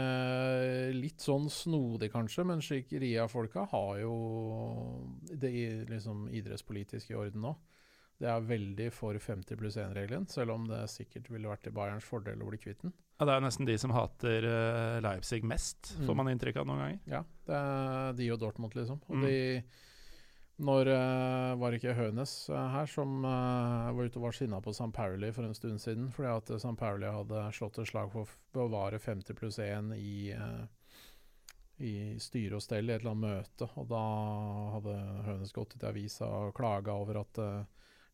eh, litt sånn snodige, kanskje, men Chiqueria-folka har jo det liksom idrettspolitiske i orden nå. Det er veldig for 50 pluss 1-regelen, selv om det sikkert ville vært til Bayerns fordel å bli kvitt den. Ja, det er jo nesten de som hater eh, Leipzig mest, får Mm. man inntrykk av noen ganger. Ja, det er de og Dortmund, liksom. Og Mm. de Når uh, var ikke Hønes uh, her som uh, var ute og var sinna på St. Pauli for en stund siden, fordi at St. Pauli hadde slått et slag for å bevare 50 pluss 1 i, i styre og stell i et eller annet møte. Og da hadde Hønes gått ut i avisa og klaga over at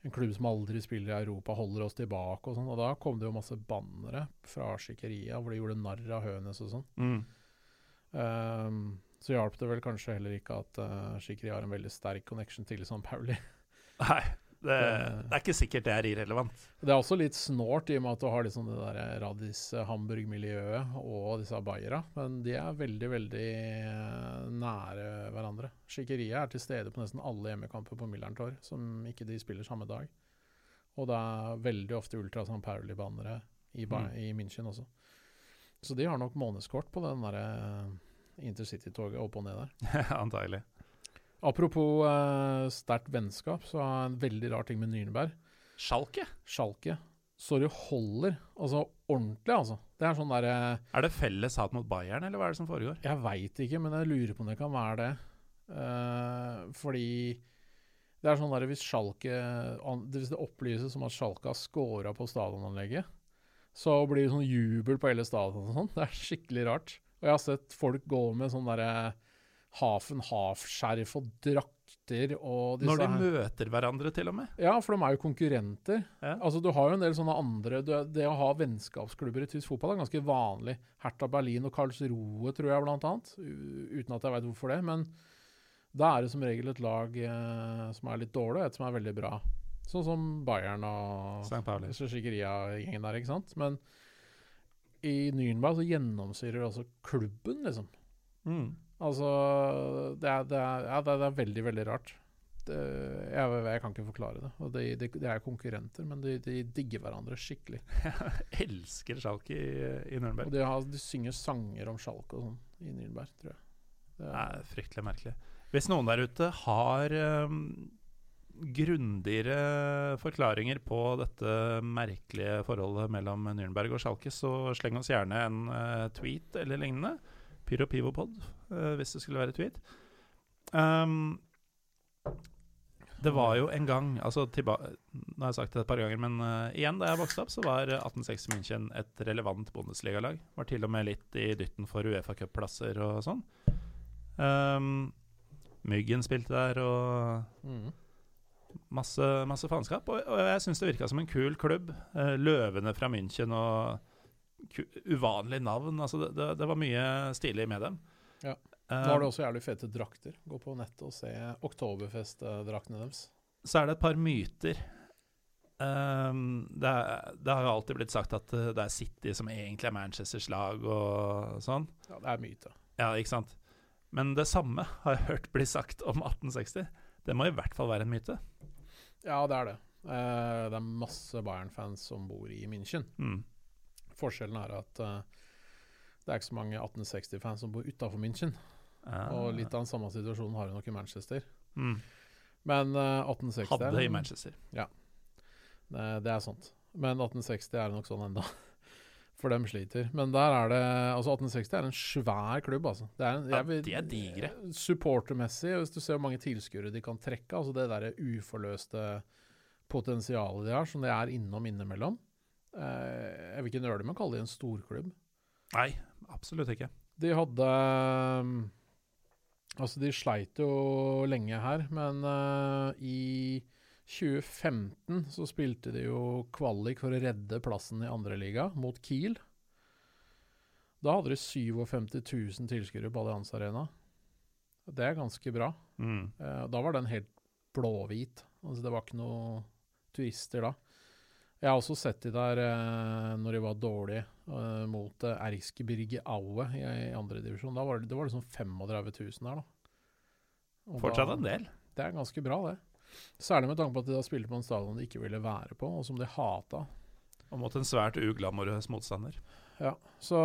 en klubb som aldri spiller i Europa, holder oss tilbake og sånn. Og da kom det jo masse bannere fra Skikkeria hvor de gjorde narr av Hønes og sånn. Mm. Ehm, så hjalp det vel kanskje heller ikke at uh, Shikri har en veldig sterk connection til San Pauli. Nei, det, det er ikke sikkert det er irrelevant. Det er også litt snålt i og med at du har liksom det der Radis eh, og disse Bayera, men de er veldig, veldig eh, nære hverandre. Shikkeria er til stede på nesten alle hjemmekamper på Millerntor, som ikke de spiller samme dag. Og det er veldig ofte Ultra San Pauli-banere i, Mm. i München også. Så de har nok månedskort på den derre intercity-toget opp og ned der. Antagelig. Apropos uh, sterkt vennskap, så er en veldig rar ting med Nürnberg. Schalke? Schalke. Så det holder. Altså ordentlig, altså. Det er sånn derre Er det felles hat mot Bayern, eller hva er det som foregår? Jeg veit ikke, men jeg lurer på om det kan være det. Uh, fordi det er sånn der hvis Schalke Hvis det opplyses som at Schalke har scora på stadionanlegget, så blir det sånn jubel på hele stadionet og sånn. Det er skikkelig rart. Og jeg har sett folk gå med sånn derre Hafen half-skjerf og drakter og disse Når de her- møter hverandre, til og med. Ja, for de er jo konkurrenter. Ja. Altså, Du har jo en del sånne andre du, Det å ha vennskapsklubber i tysk fotball er ganske vanlig. Hertha Berlin og Karlsruhe, tror jeg, blant annet. Uten at jeg veit hvorfor det. Men da er det som regel et lag eh, som er litt dårlig, og et som er veldig bra. Sånn som Bayern og. Skikkeria-gjengen der, ikke sant. Men i Nürnberg så gjennomsyrer også klubben, liksom. Mm. Altså Det er, det er, ja, det er, det er veldig, veldig rart. Det, jeg, jeg kan ikke forklare det. Og de, de, de er konkurrenter, men de, de digger hverandre skikkelig. Jeg elsker Schalke i, i Og Nürnberg. de, har, de synger sanger om Schalke og sånn i Nürnberg, tror jeg. Det Det er, er fryktelig merkelig. Hvis noen der ute har um, grundigere forklaringer på dette merkelige forholdet mellom Nürnberg og Schalke, så sleng oss gjerne en uh, tweet eller lignende. Pyro uh, eh, hvis det skulle være tweet. Um, det var jo en gang altså Nå har jeg sagt det et par ganger, men uh, igjen, da jeg vokste opp, så var 1860 München et relevant bondesligalag. Var til og med litt i dytten for Uefa Cup-plasser og sånn. Um, Myggen spilte der, og mm. Masse, masse faenskap. Og, og jeg syns det virka som en kul klubb. Eh, løvene fra München og uvanlig navn. Altså det, det, det var mye stilig med dem. Ja. Nå har de også jævlig fete drakter. Gå på nettet og se Oktoberfest-draktene deres. så er det et par myter. Um, det, er, det har jo alltid blitt sagt at eh, det er City som egentlig er Manchesters lag og sånn. Ja, det er myte. Ja, ikke sant? Men det samme har jeg hørt bli sagt om 1860. Det må i hvert fall være en myte. Ja, det er det. Eh, det er masse Bayern-fans som bor i München. Mm. Forskjellen er at eh, det er ikke så mange 1860-fans som bor utafor München. Ah. Og litt av den samme situasjonen har hun nok i Manchester. mm. Men eh, 1860 er Hadde i Manchester. Ja, det er sant. Men 1860 er nok sånn enda. For dem sliter. Men der er det Altså 1860 er en svær klubb, altså. Det er, en, Ja, jeg vil- de er digre. Supportermessig, hvis du ser hvor mange tilskuere de kan trekke, altså det derre uforløste potensialet de har, som de er innom innimellom eh, Jeg vil ikke nøle med å kalle de en storklubb. Nei, absolutt ikke. De hadde um, Altså, de sleit jo lenge her, men uh, i 2015 så spilte de jo kvalik for å redde plassen i andreliga mot Kiel. Da hadde de 57 000 tilskuere på Allianz Arena. Det er ganske bra. Mm. Eh, da var den helt blåhvit. Altså, det var ikke noe turister da. Jeg har også sett de der eh, når de var dårlige eh, mot eh, Erskebirge Aue i, i andre divisjon. Da var det, det var liksom 35 000 der, da. Og Fortsatt en del. Det er ganske bra, det. Særlig med tanke på at de da spilte på en stadion de ikke ville være på, og som de hata. Og mot en svært uglamorøs motstander. Ja, så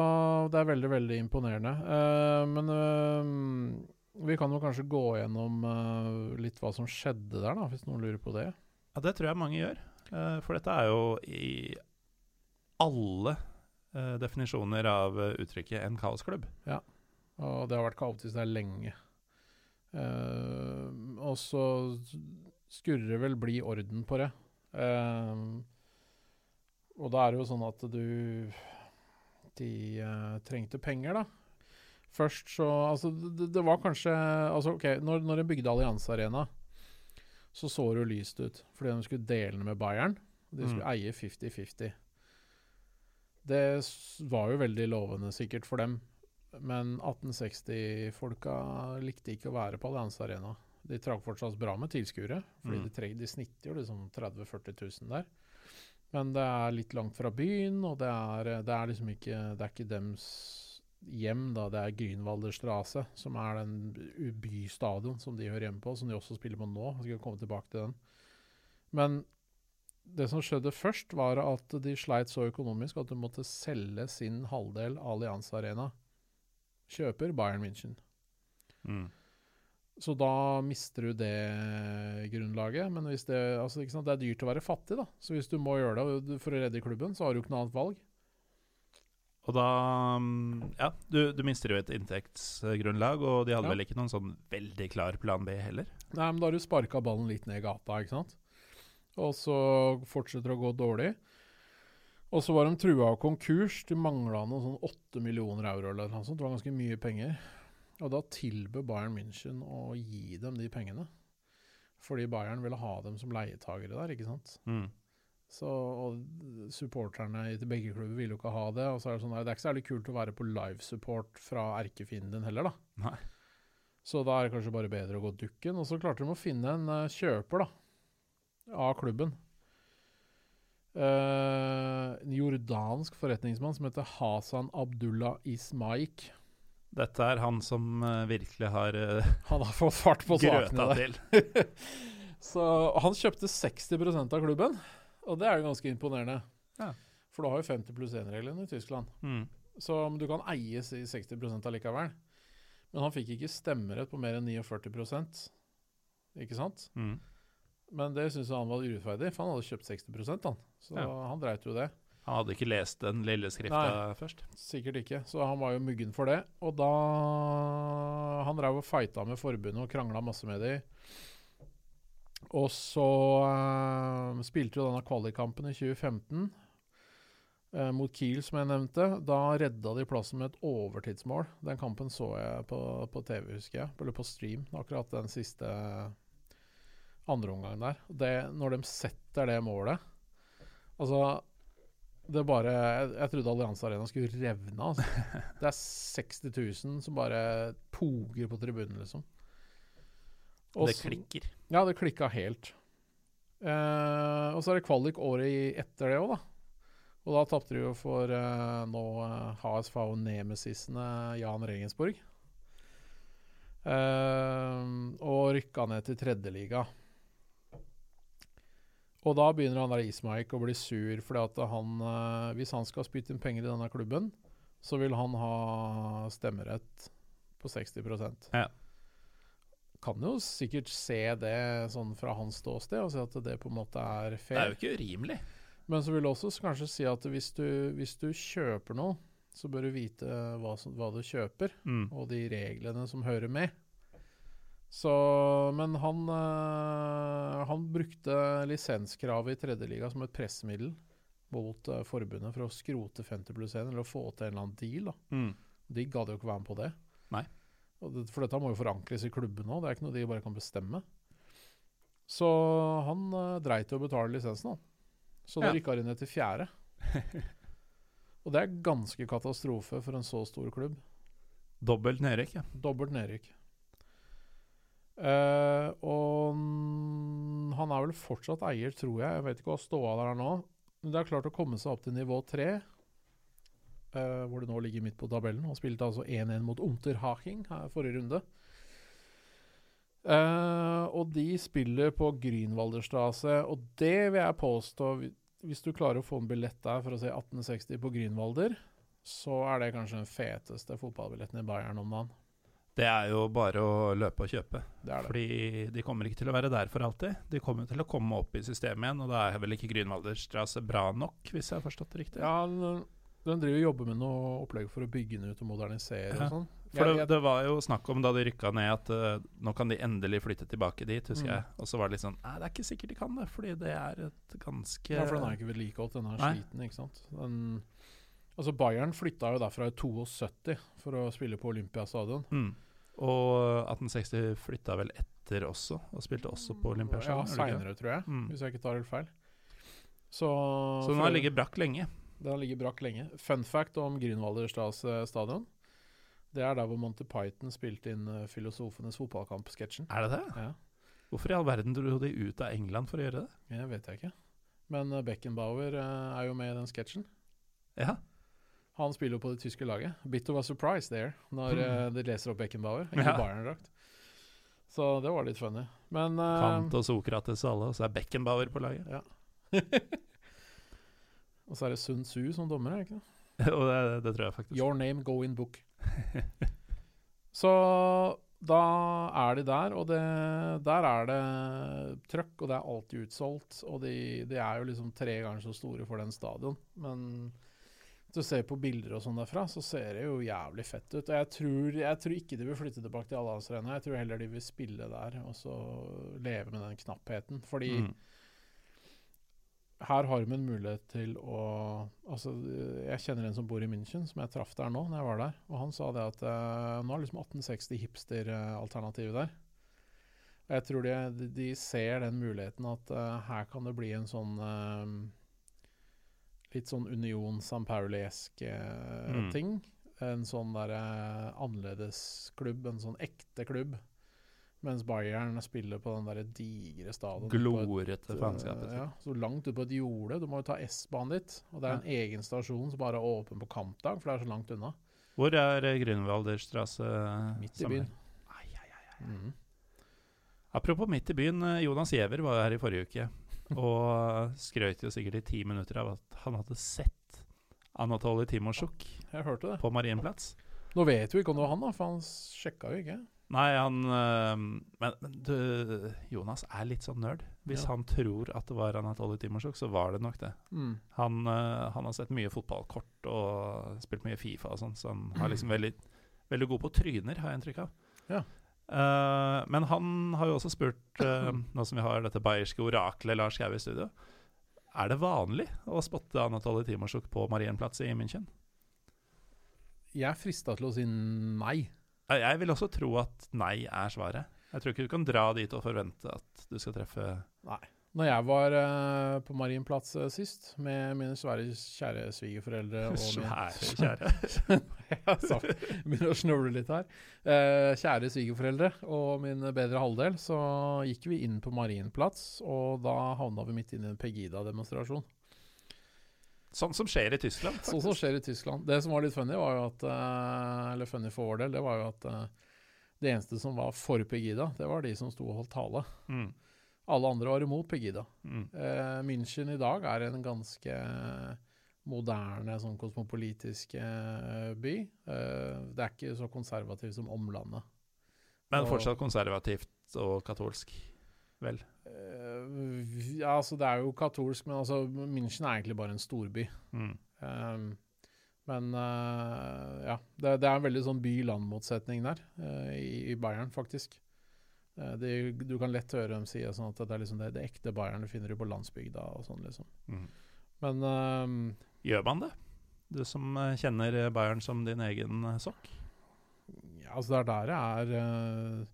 det er veldig, veldig imponerende. Uh, men uh, vi kan jo kanskje gå gjennom uh, litt hva som skjedde der, da, hvis noen lurer på det. Ja, det tror jeg mange gjør. For dette er jo i alle definisjoner av uttrykket en kaosklubb. Ja, Og det har vært kaotisk der lenge. Og så det vel bli orden på det. Eh, og da er det jo sånn at du De eh, trengte penger, da. Først så Altså, det, det var kanskje Altså, OK, når, når de bygde Allianse Arena, så så det jo lyst ut. Fordi de skulle dele den med Bayern. De skulle Mm. eie 50-50. Det var jo veldig lovende sikkert for dem. Men 1860-folka likte ikke å være på Allianse Arena. De trakk fortsatt bra med tilskuere, fordi Mm. de, treg, de snitter jo liksom 30 000-40 000 der. Men det er litt langt fra byen, og det er, det er liksom ikke Det er ikke dems hjem, da. Det er Grünwalder Straße, som er den bystadion som de hører hjemme på, som de også spiller på nå. Jeg skal komme tilbake til den. Men det som skjedde først, var at de sleit så økonomisk at de måtte selge sin halvdel av Allianz Arena. Kjøper Bayern München. Mm. Så da mister du det grunnlaget. Men hvis det, altså, ikke sant? det er dyrt å være fattig, da. Så hvis du må gjøre det for å redde klubben, så har du ikke noe annet valg. Og da mm, Ja, du, du mister jo et inntektsgrunnlag, og de hadde Ja. vel ikke noen sånn veldig klar plan B heller? Nei, men da har du sparka ballen litt ned i gata, ikke sant. Og så fortsetter det å gå dårlig. Og så var de trua av konkurs. De mangla noe sånn åtte millioner euro eller noe sånt. Det var ganske mye penger. Og da tilbød Bayern München å gi dem de pengene. Fordi Bayern ville ha dem som leietagere der, ikke sant. Mm. Så, og supporterne til begge klubber ville jo ikke ha det. Og så er det sånn, der, det er ikke særlig kult å være på live-support fra erkefienden din heller, da. Nei. Så da er det kanskje bare bedre å gå dukken. Og så klarte de å finne en uh, kjøper da, av klubben. Uh, en jordansk forretningsmann som heter Hasan Abdullah Ismaik. Dette er han som eh, virkelig har uh, Han har fått fart på sakene der. til. Så han kjøpte 60% av klubben, og det er jo ganske imponerende. Ja. For du har jo 50 pluss 1-regelen i Tyskland. Mm. Så du kan eie i 60% allikevel. Men han fikk ikke stemmerett på mer enn 49% Ikke sant? Mm. Men det syntes han var urettferdig, for han hadde kjøpt 60 han. Så Ja. han dreit jo det. Han hadde ikke lest den lille skrifta først. Sikkert ikke. Så han var jo muggen for det. Og da Han drev og fighta med forbundet og krangla masse med de. Og så eh, spilte jo denne kvalikkampen i 2015 eh, mot Kiel, som jeg nevnte. Da redda de plassen med et overtidsmål. Den kampen så jeg på, på TV, husker jeg. Eller på stream. Akkurat den siste andre omgangen der. Det, når de setter det målet Altså det er bare Jeg, jeg trodde Allianse Arena skulle revne. Altså. Det er 60 000 som bare poger på tribunen, liksom. Og det klikker. Ja, det klikka helt. Eh, og så er det kvalik året etter det òg, da. Og da tapte de jo for eh, nå eh, HSV og nemesisene Jan Regensborg. Eh, og rykka ned til tredjeliga. Og da begynner han der Ismaik å bli sur, fordi at han eh, Hvis han skal spytte inn penger i denne klubben, så vil han ha stemmerett på 60 Ja. Kan jo sikkert se det sånn fra hans ståsted, og si at det på en måte er Det er jo ikke urimelig. Men så vil jeg også kanskje si at hvis du, hvis du kjøper noe, så bør du vite hva, som, hva du kjøper Mm. og de reglene som hører med. Så, men han, øh, han brukte lisenskravet i tredjeliga som et pressmiddel mot øh, forbundet for å skrote 50 pluss 1, eller å få til en eller annen deal. Mm. De gadd jo ikke være med på det. Nei. For dette må jo forankres i klubben òg, det er ikke noe de bare kan bestemme. Så han uh, dreit i å betale lisensen, da. Så det Ja. rykka inn etter fjerde. Og det er ganske katastrofe for en så stor klubb. Dobbelt nedrykk, ja. Dobbelt nedrykk. Eh, og han er vel fortsatt eier, tror jeg. Jeg vet ikke hva ståa der er nå. Men det er klart å komme seg opp til nivå tre, uh, hvor det nå ligger midt på tabellen. Han spilte altså 1-1 mot Unterhaching her forrige runde. Uh, og de spiller på Grünwalderstrasse, og det vil jeg påstå Hvis du klarer å få en billett der for å se 1860 på Grünwalder, så er det kanskje den feteste fotballbilletten i Bayern om dagen. Det er jo bare å løpe og kjøpe. Det det. Fordi de kommer ikke til å være der for alltid. De kommer til å komme opp i systemet igjen, og da er vel ikke Grünwalderstrasse bra nok, hvis jeg har forstått det riktig? Ja, den, den driver og jobber med noe opplegg for å bygge den ut og modernisere Ja. og sånn. For det, det var jo snakk om da de rykka ned at uh, nå kan de endelig flytte tilbake dit, husker Mm. jeg. Og så var det litt sånn Nei, det er ikke sikkert de kan det, fordi det er et ganske Ja, for den er ikke vedlikeholdt, den er sliten, ikke sant. Den, altså Bayern flytta jo derfra i 72 for å spille på Olympiastadion. mm. Og 1860 flytta vel etter også, og spilte også på Olympiastadion. Ja, seinere, tror jeg, Mm. hvis jeg ikke tar helt feil. Så, Så den har ligget brakk lenge. Den har ligget brakk lenge. Fun fact om Grünwalder stadion. Det er der hvor Monty Python spilte inn eh, Filosofenes fotballkamp-sketsjen. Er det det? Ja, Hvorfor i all verden dro de ut av England for å gjøre det? det vet jeg ikke. Men eh, Beckenbauer eh, er jo med i den sketsjen. Ja. Han spiller jo på det tyske laget. Bit of a surprise there, når eh, de leser opp Beckenbauer i Ja. Bayern-drakt. Så det var litt funny. Men eh, Kant og Sokrates og alle, og så er Beckenbauer på laget. Ja. Og så er det Sun Tzu som dommer, er det ikke det? og det, det tror jeg faktisk. Your name go in book. Så da er de der, og det, der er det trøkk, og det er alltid utsolgt. Og de, de er jo liksom tre ganger så store for den stadion. Men du ser på bilder og sånn derfra, så ser det jo jævlig fett ut. Og jeg tror, jeg tror ikke de vil flytte tilbake til Allandsarena. Jeg tror heller de vil spille der og så leve med den knappheten. Fordi Mm. her har de en mulighet til å Altså, jeg kjenner en som bor i München, som jeg traff der nå, når jeg var der. Og han sa det at uh, nå er liksom 1860 hipster-alternativet der. Og jeg tror de, de, ser den muligheten at uh, her kan det bli en sånn eh, Litt sånn Union San Pauli-esk eh, Mm. ting. En sånn derre annerledesklubb, en sånn ekte klubb. Mens Bayern spiller på den derre digre stadion. Glorete fanskapet. ja, så langt ute på et jorde. Du må jo ta S-banen dit. Og det er en egen stasjon som bare er åpen på kampdag, for det er så langt unna. Hvor er eh, Grünwalderstrasse? Midt i byen. Ai, ai, ai. mm. Apropos midt i byen, eh, Jonas Giæver var her i forrige uke. Og skrøt jo sikkert i ti minutter av at han hadde sett Anatoly Timosjuk Jeg hørte det. på Marienplatz. Nå vet vi ikke om det var han, da, for han sjekka jo ikke. Nei, han øh, Men, men du, Jonas er litt sånn nerd. Hvis Ja. han tror at det var Anatoly Timosjuk, så var det nok det. Mm. Han, øh, han har sett mye fotballkort og spilt mye Fifa og sånn, så han er liksom veldig, veldig god på tryner, har jeg inntrykk av. Ja. Eh, men han har jo også spurt, uh, nå som vi har dette bayerske oraklet Lars Gaue i studio, er det vanlig å spotte Anatoly Timosjuk på Marienplatz i München? Jeg er frista til å si nei. Jeg vil også tro at nei er svaret. Jeg tror ikke du kan dra dit og forvente at du skal treffe Når jeg var uh, på Marienplatz eh, sist med mine svære, kjære svigerforeldre og min Svære kjære. Ja, Begynner å snurre litt her. Uh, kjære svigerforeldre og min bedre halvdel, så gikk vi inn på Marienplatz, og da havna vi midt inne i en Pegida-demonstrasjon. Sånn som skjer i Tyskland. Faktisk. Sånn som skjer i Tyskland. Det som var litt funny, var jo at uh, Eller funny for vår del, det var jo at det eneste som var for Pegida, det var de som sto og holdt tale. Mm. Alle andre var imot Pegida. Mm. Eh, München i dag er en ganske moderne, sånn kosmopolitisk eh, by. Eh, det er ikke så konservativt som omlandet. Men Og- fortsatt konservativt og katolsk. Vel. Eh, ja, altså det er jo katolsk, men altså München er egentlig bare en storby. Mm. Um, men eh, ja, det, det er en veldig sånn by-land-motsetning der, eh, i, i Bayern, faktisk. Eh, det, du kan lett høre dem si sånn at det er liksom det, det ekte Bayern du finner du på landsbygda og sånn, liksom. Mm. Men um, Gjør man det? Du som eh, kjenner Bayern som din egen sokk? ja, altså det er der det er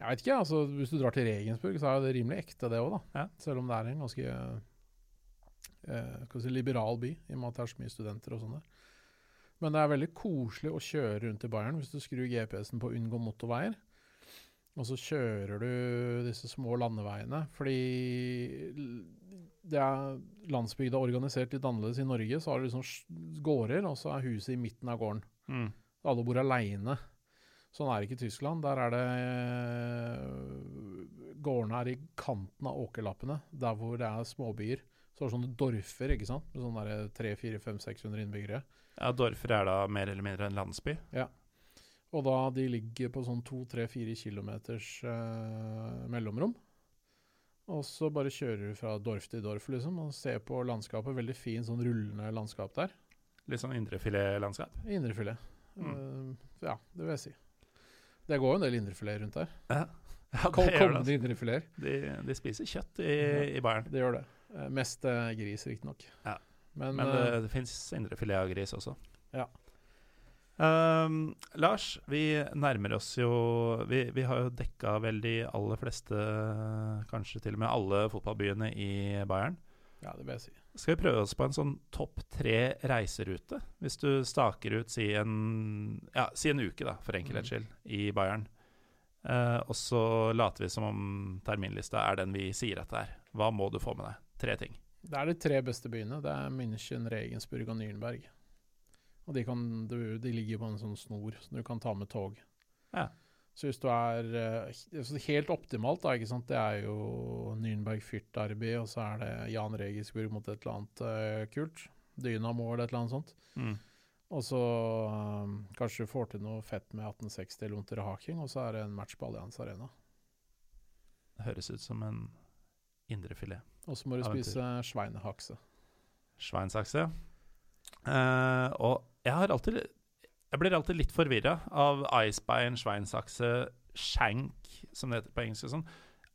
Jeg vet ikke, altså hvis du drar til Regensburg, så er det rimelig ekte, det òg. Ja. Selv om det er en ganske eh, si, liberal by, i og med at det er så mye studenter og sånn der. Men det er veldig koselig å kjøre rundt i Bayern hvis du skrur GPS-en på unngå motorveier. Og så kjører du disse små landeveiene, fordi det er landsbygda organisert litt annerledes i Norge. Så har du liksom gårder, og så er huset i midten av gården. Mm. Alle bor aleine. Sånn er det ikke i Tyskland. Der er det Gårdene er i kanten av åkerlappene, der hvor det er småbyer. Så du sånne dorfer, ikke sant, med sånne 300-400-500-600 innbyggere. Ja, Dorfer er da mer eller mindre en landsby. Og da de ligger på sånn 2-3-4 kilometers eh, mellomrom. Og så bare kjører du fra dorf til dorf, liksom, og ser på landskapet. Veldig fin sånn rullende landskap der. Litt sånn indrefiletlandskap. Indrefilet. Mm. Uh, ja, det vil jeg si. Det går jo en del indrefilet rundt der. Ja, ja kommende indrefileter. altså. De, de spiser kjøtt i, i Bayern. Det gjør det. Eh, mest eh, gris, riktignok. Ja. Men, Men eh, det, det fins indrefilet av gris også. Ja. Ehm, Lars, vi nærmer oss jo Vi, vi har jo dekka vel de aller fleste, kanskje til og med alle fotballbyene i Bayern. ja, det vil jeg si. Skal vi prøve oss på en sånn topp tre reiserute? Hvis du staker ut si en, ja, si en uke, da, for enkelhets skyld, i Bayern. Uh, og så later vi som om terminlista er den vi sier at det er. Hva må du få med deg? Tre ting. Det er de tre beste byene. Det er München, Regensburg og Nürnberg. Og de, kan, du, de ligger på en sånn snor, så du kan ta med tog. Ja. Så hvis du er eh, så Helt optimalt, da, ikke sant? det er jo Nürnberg Fürth-derby, og så er det Jan Regisburg mot et eller annet eh, kult. Dynamo eller et eller annet sånt. Mm. Og så um, kanskje du får til noe fett med 1860 eller Haking og så er det en match på Allianz Arena. Det Høres ut som en indrefilet. Og så må du spise schweinehakse. Sveinsakse. Uh, og jeg har alltid Jeg blir alltid litt forvirra av icebein, sveinsakse, shank, som det heter på engelsk. Sånn.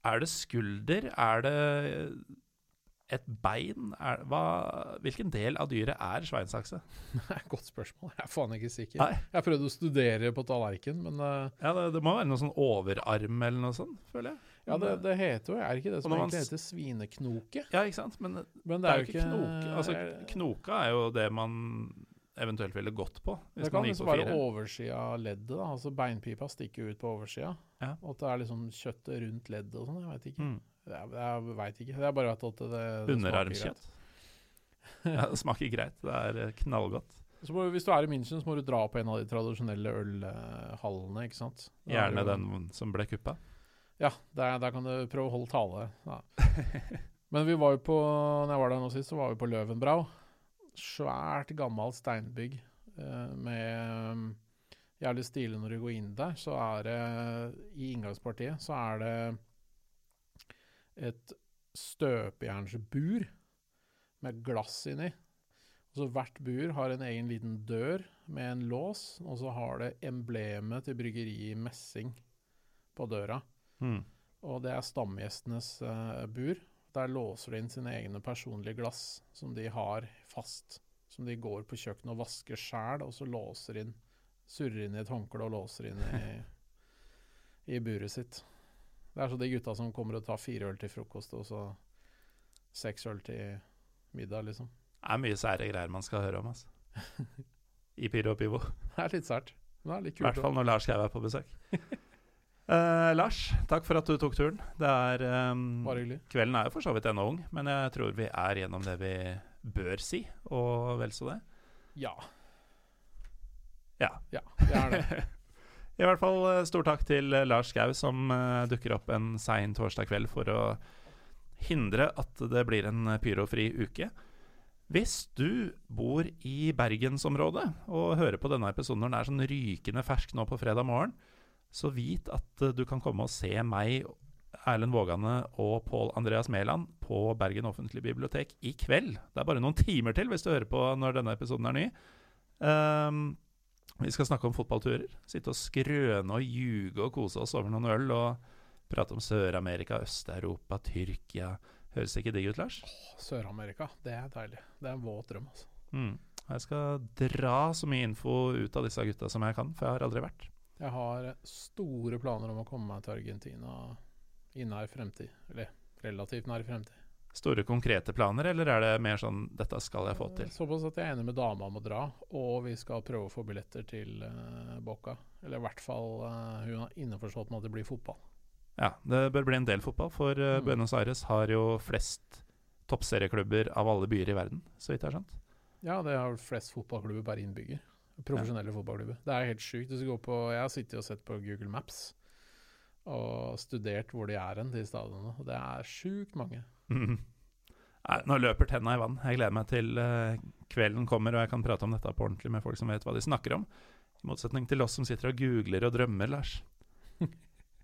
Er det skulder? Er det et bein? Er, hva, hvilken del av dyret er sveinsakse? Er godt spørsmål. Jeg er faen ikke sikker. Nei. Jeg har prøvd å studere på tallerken, men uh, Ja, det, det må være noe sånn overarm eller noe sånt, føler jeg. ja, det, det heter jo Er det ikke det som egentlig heter svineknoke? Ja, ikke sant? Men Men det er jo ikke knoke. Altså, knoka er jo det man eventuelt ville gått på. Det kan liksom være oversida av leddet. da Altså Beinpipa stikker jo ut på oversida. Ja. Og at det er liksom kjøttet rundt leddet og sånn. Jeg veit ikke. Mm. Jeg, jeg vet ikke. Det er bare at det, det Underarmkjøtt. Ja, det smaker greit. Det er eh, knallgodt. Så må, hvis du er i München, så må du dra på en av de tradisjonelle ølhallene, ikke sant. Da er Gjerne jo- den som ble kuppa. Ja, der, der kan du prøve å holde tale. Ja. Men vi var jo på Når jeg var der nå sist, så var vi på Løvenbrau. Svært gammelt steinbygg eh, med jævlig stilig når du går inn der. Så er det I inngangspartiet så er det et støpejernsbur med glass inni. Og så Hvert bur har en egen liten dør med en lås, og så har det emblemet til bryggeriet messing på døra. Mm. Og det er stamgjestenes uh, bur. Der låser de inn sine egne personlige glass, som de har fast. Som de går på kjøkkenet og vasker sjæl, og så låser inn Surrer inn i et håndkle og låser inn i, i buret sitt. Det er så de gutta som kommer og tar fire øl til frokost, og så seks øl til middag, liksom. Det er mye sære greier man skal høre om, altså. I Pyro og Pivo. Det er litt sært. Er I hvert fall når Lars Skau er på besøk. Eh, Lars, takk for at du tok turen. Det er um. Kvelden er jo for så vidt ennå ung, men jeg tror vi er gjennom det vi bør si, og vel så det. Ja. Ja. Ja, det er det. I hvert fall eh, stor takk til eh, Lars Gau, som uh, dukker opp en sein torsdag kveld for å hindre at det blir en pyrofri uke. Hvis du bor i bergensområdet og hører på denne episoden når den er sånn rykende fersk nå på fredag morgen, så vit at eh, du kan komme og se meg, Erlend Vågane og Pål Andreas Mæland på Bergen offentlige bibliotek i kveld. Det er bare noen timer til hvis du hører på når denne episoden er ny. Um, vi skal snakke om fotballturer. Sitte og skrøne og ljuge og kose oss over noen øl. Og prate om Sør-Amerika, Øst-Europa, Tyrkia. Høres ikke digg ut, Lars? Sør-Amerika, det er deilig. Det er en våt drøm, altså. Mm. Jeg skal dra så mye info ut av disse gutta som jeg kan, for jeg har aldri vært. Jeg har store planer om å komme meg til Argentina i nær fremtid. Eller relativt nær fremtid. store, konkrete planer, eller er det mer sånn 'dette skal jeg få til'? Såpass at jeg er enig med dama om å dra, og vi skal prøve å få billetter til uh, Boca. Eller i hvert fall uh, hun har innforstått med at det blir fotball. Ja, det bør bli en del fotball, for uh, Mm. Buenos Aires har jo flest toppserieklubber av alle byer i verden, så vidt jeg har skjønt. Ja, det har flest fotballklubber per innbygger. Profesjonelle fotballklubber. Det er helt sjukt. Jeg har sittet og sett på Google Maps og studert hvor de er hen, de stadionene. Og det er sjukt mange. Mm. Nei, nå løper tenna i vann. Jeg gleder meg til eh, kvelden kommer og jeg kan prate om dette på ordentlig med folk som vet hva de snakker om. I motsetning til oss som sitter og googler og drømmer, Lars.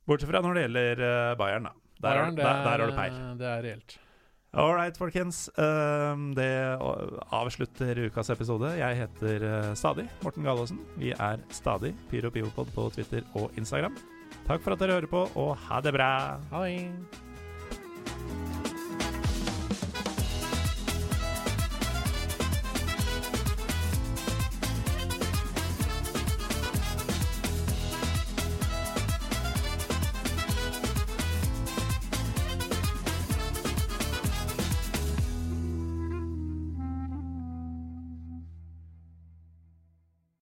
Bortsett fra når det gjelder eh, Bayern, da. Der, Bayern, det der, der er- har du peil. Det er reelt. All right, folkens. Um, det avslutter ukas episode. Jeg heter uh, stadig Morten Galaasen. Vi er stadig Pyro Biopod på Twitter og Instagram. Takk for at dere hører på, og ha det bra! Det.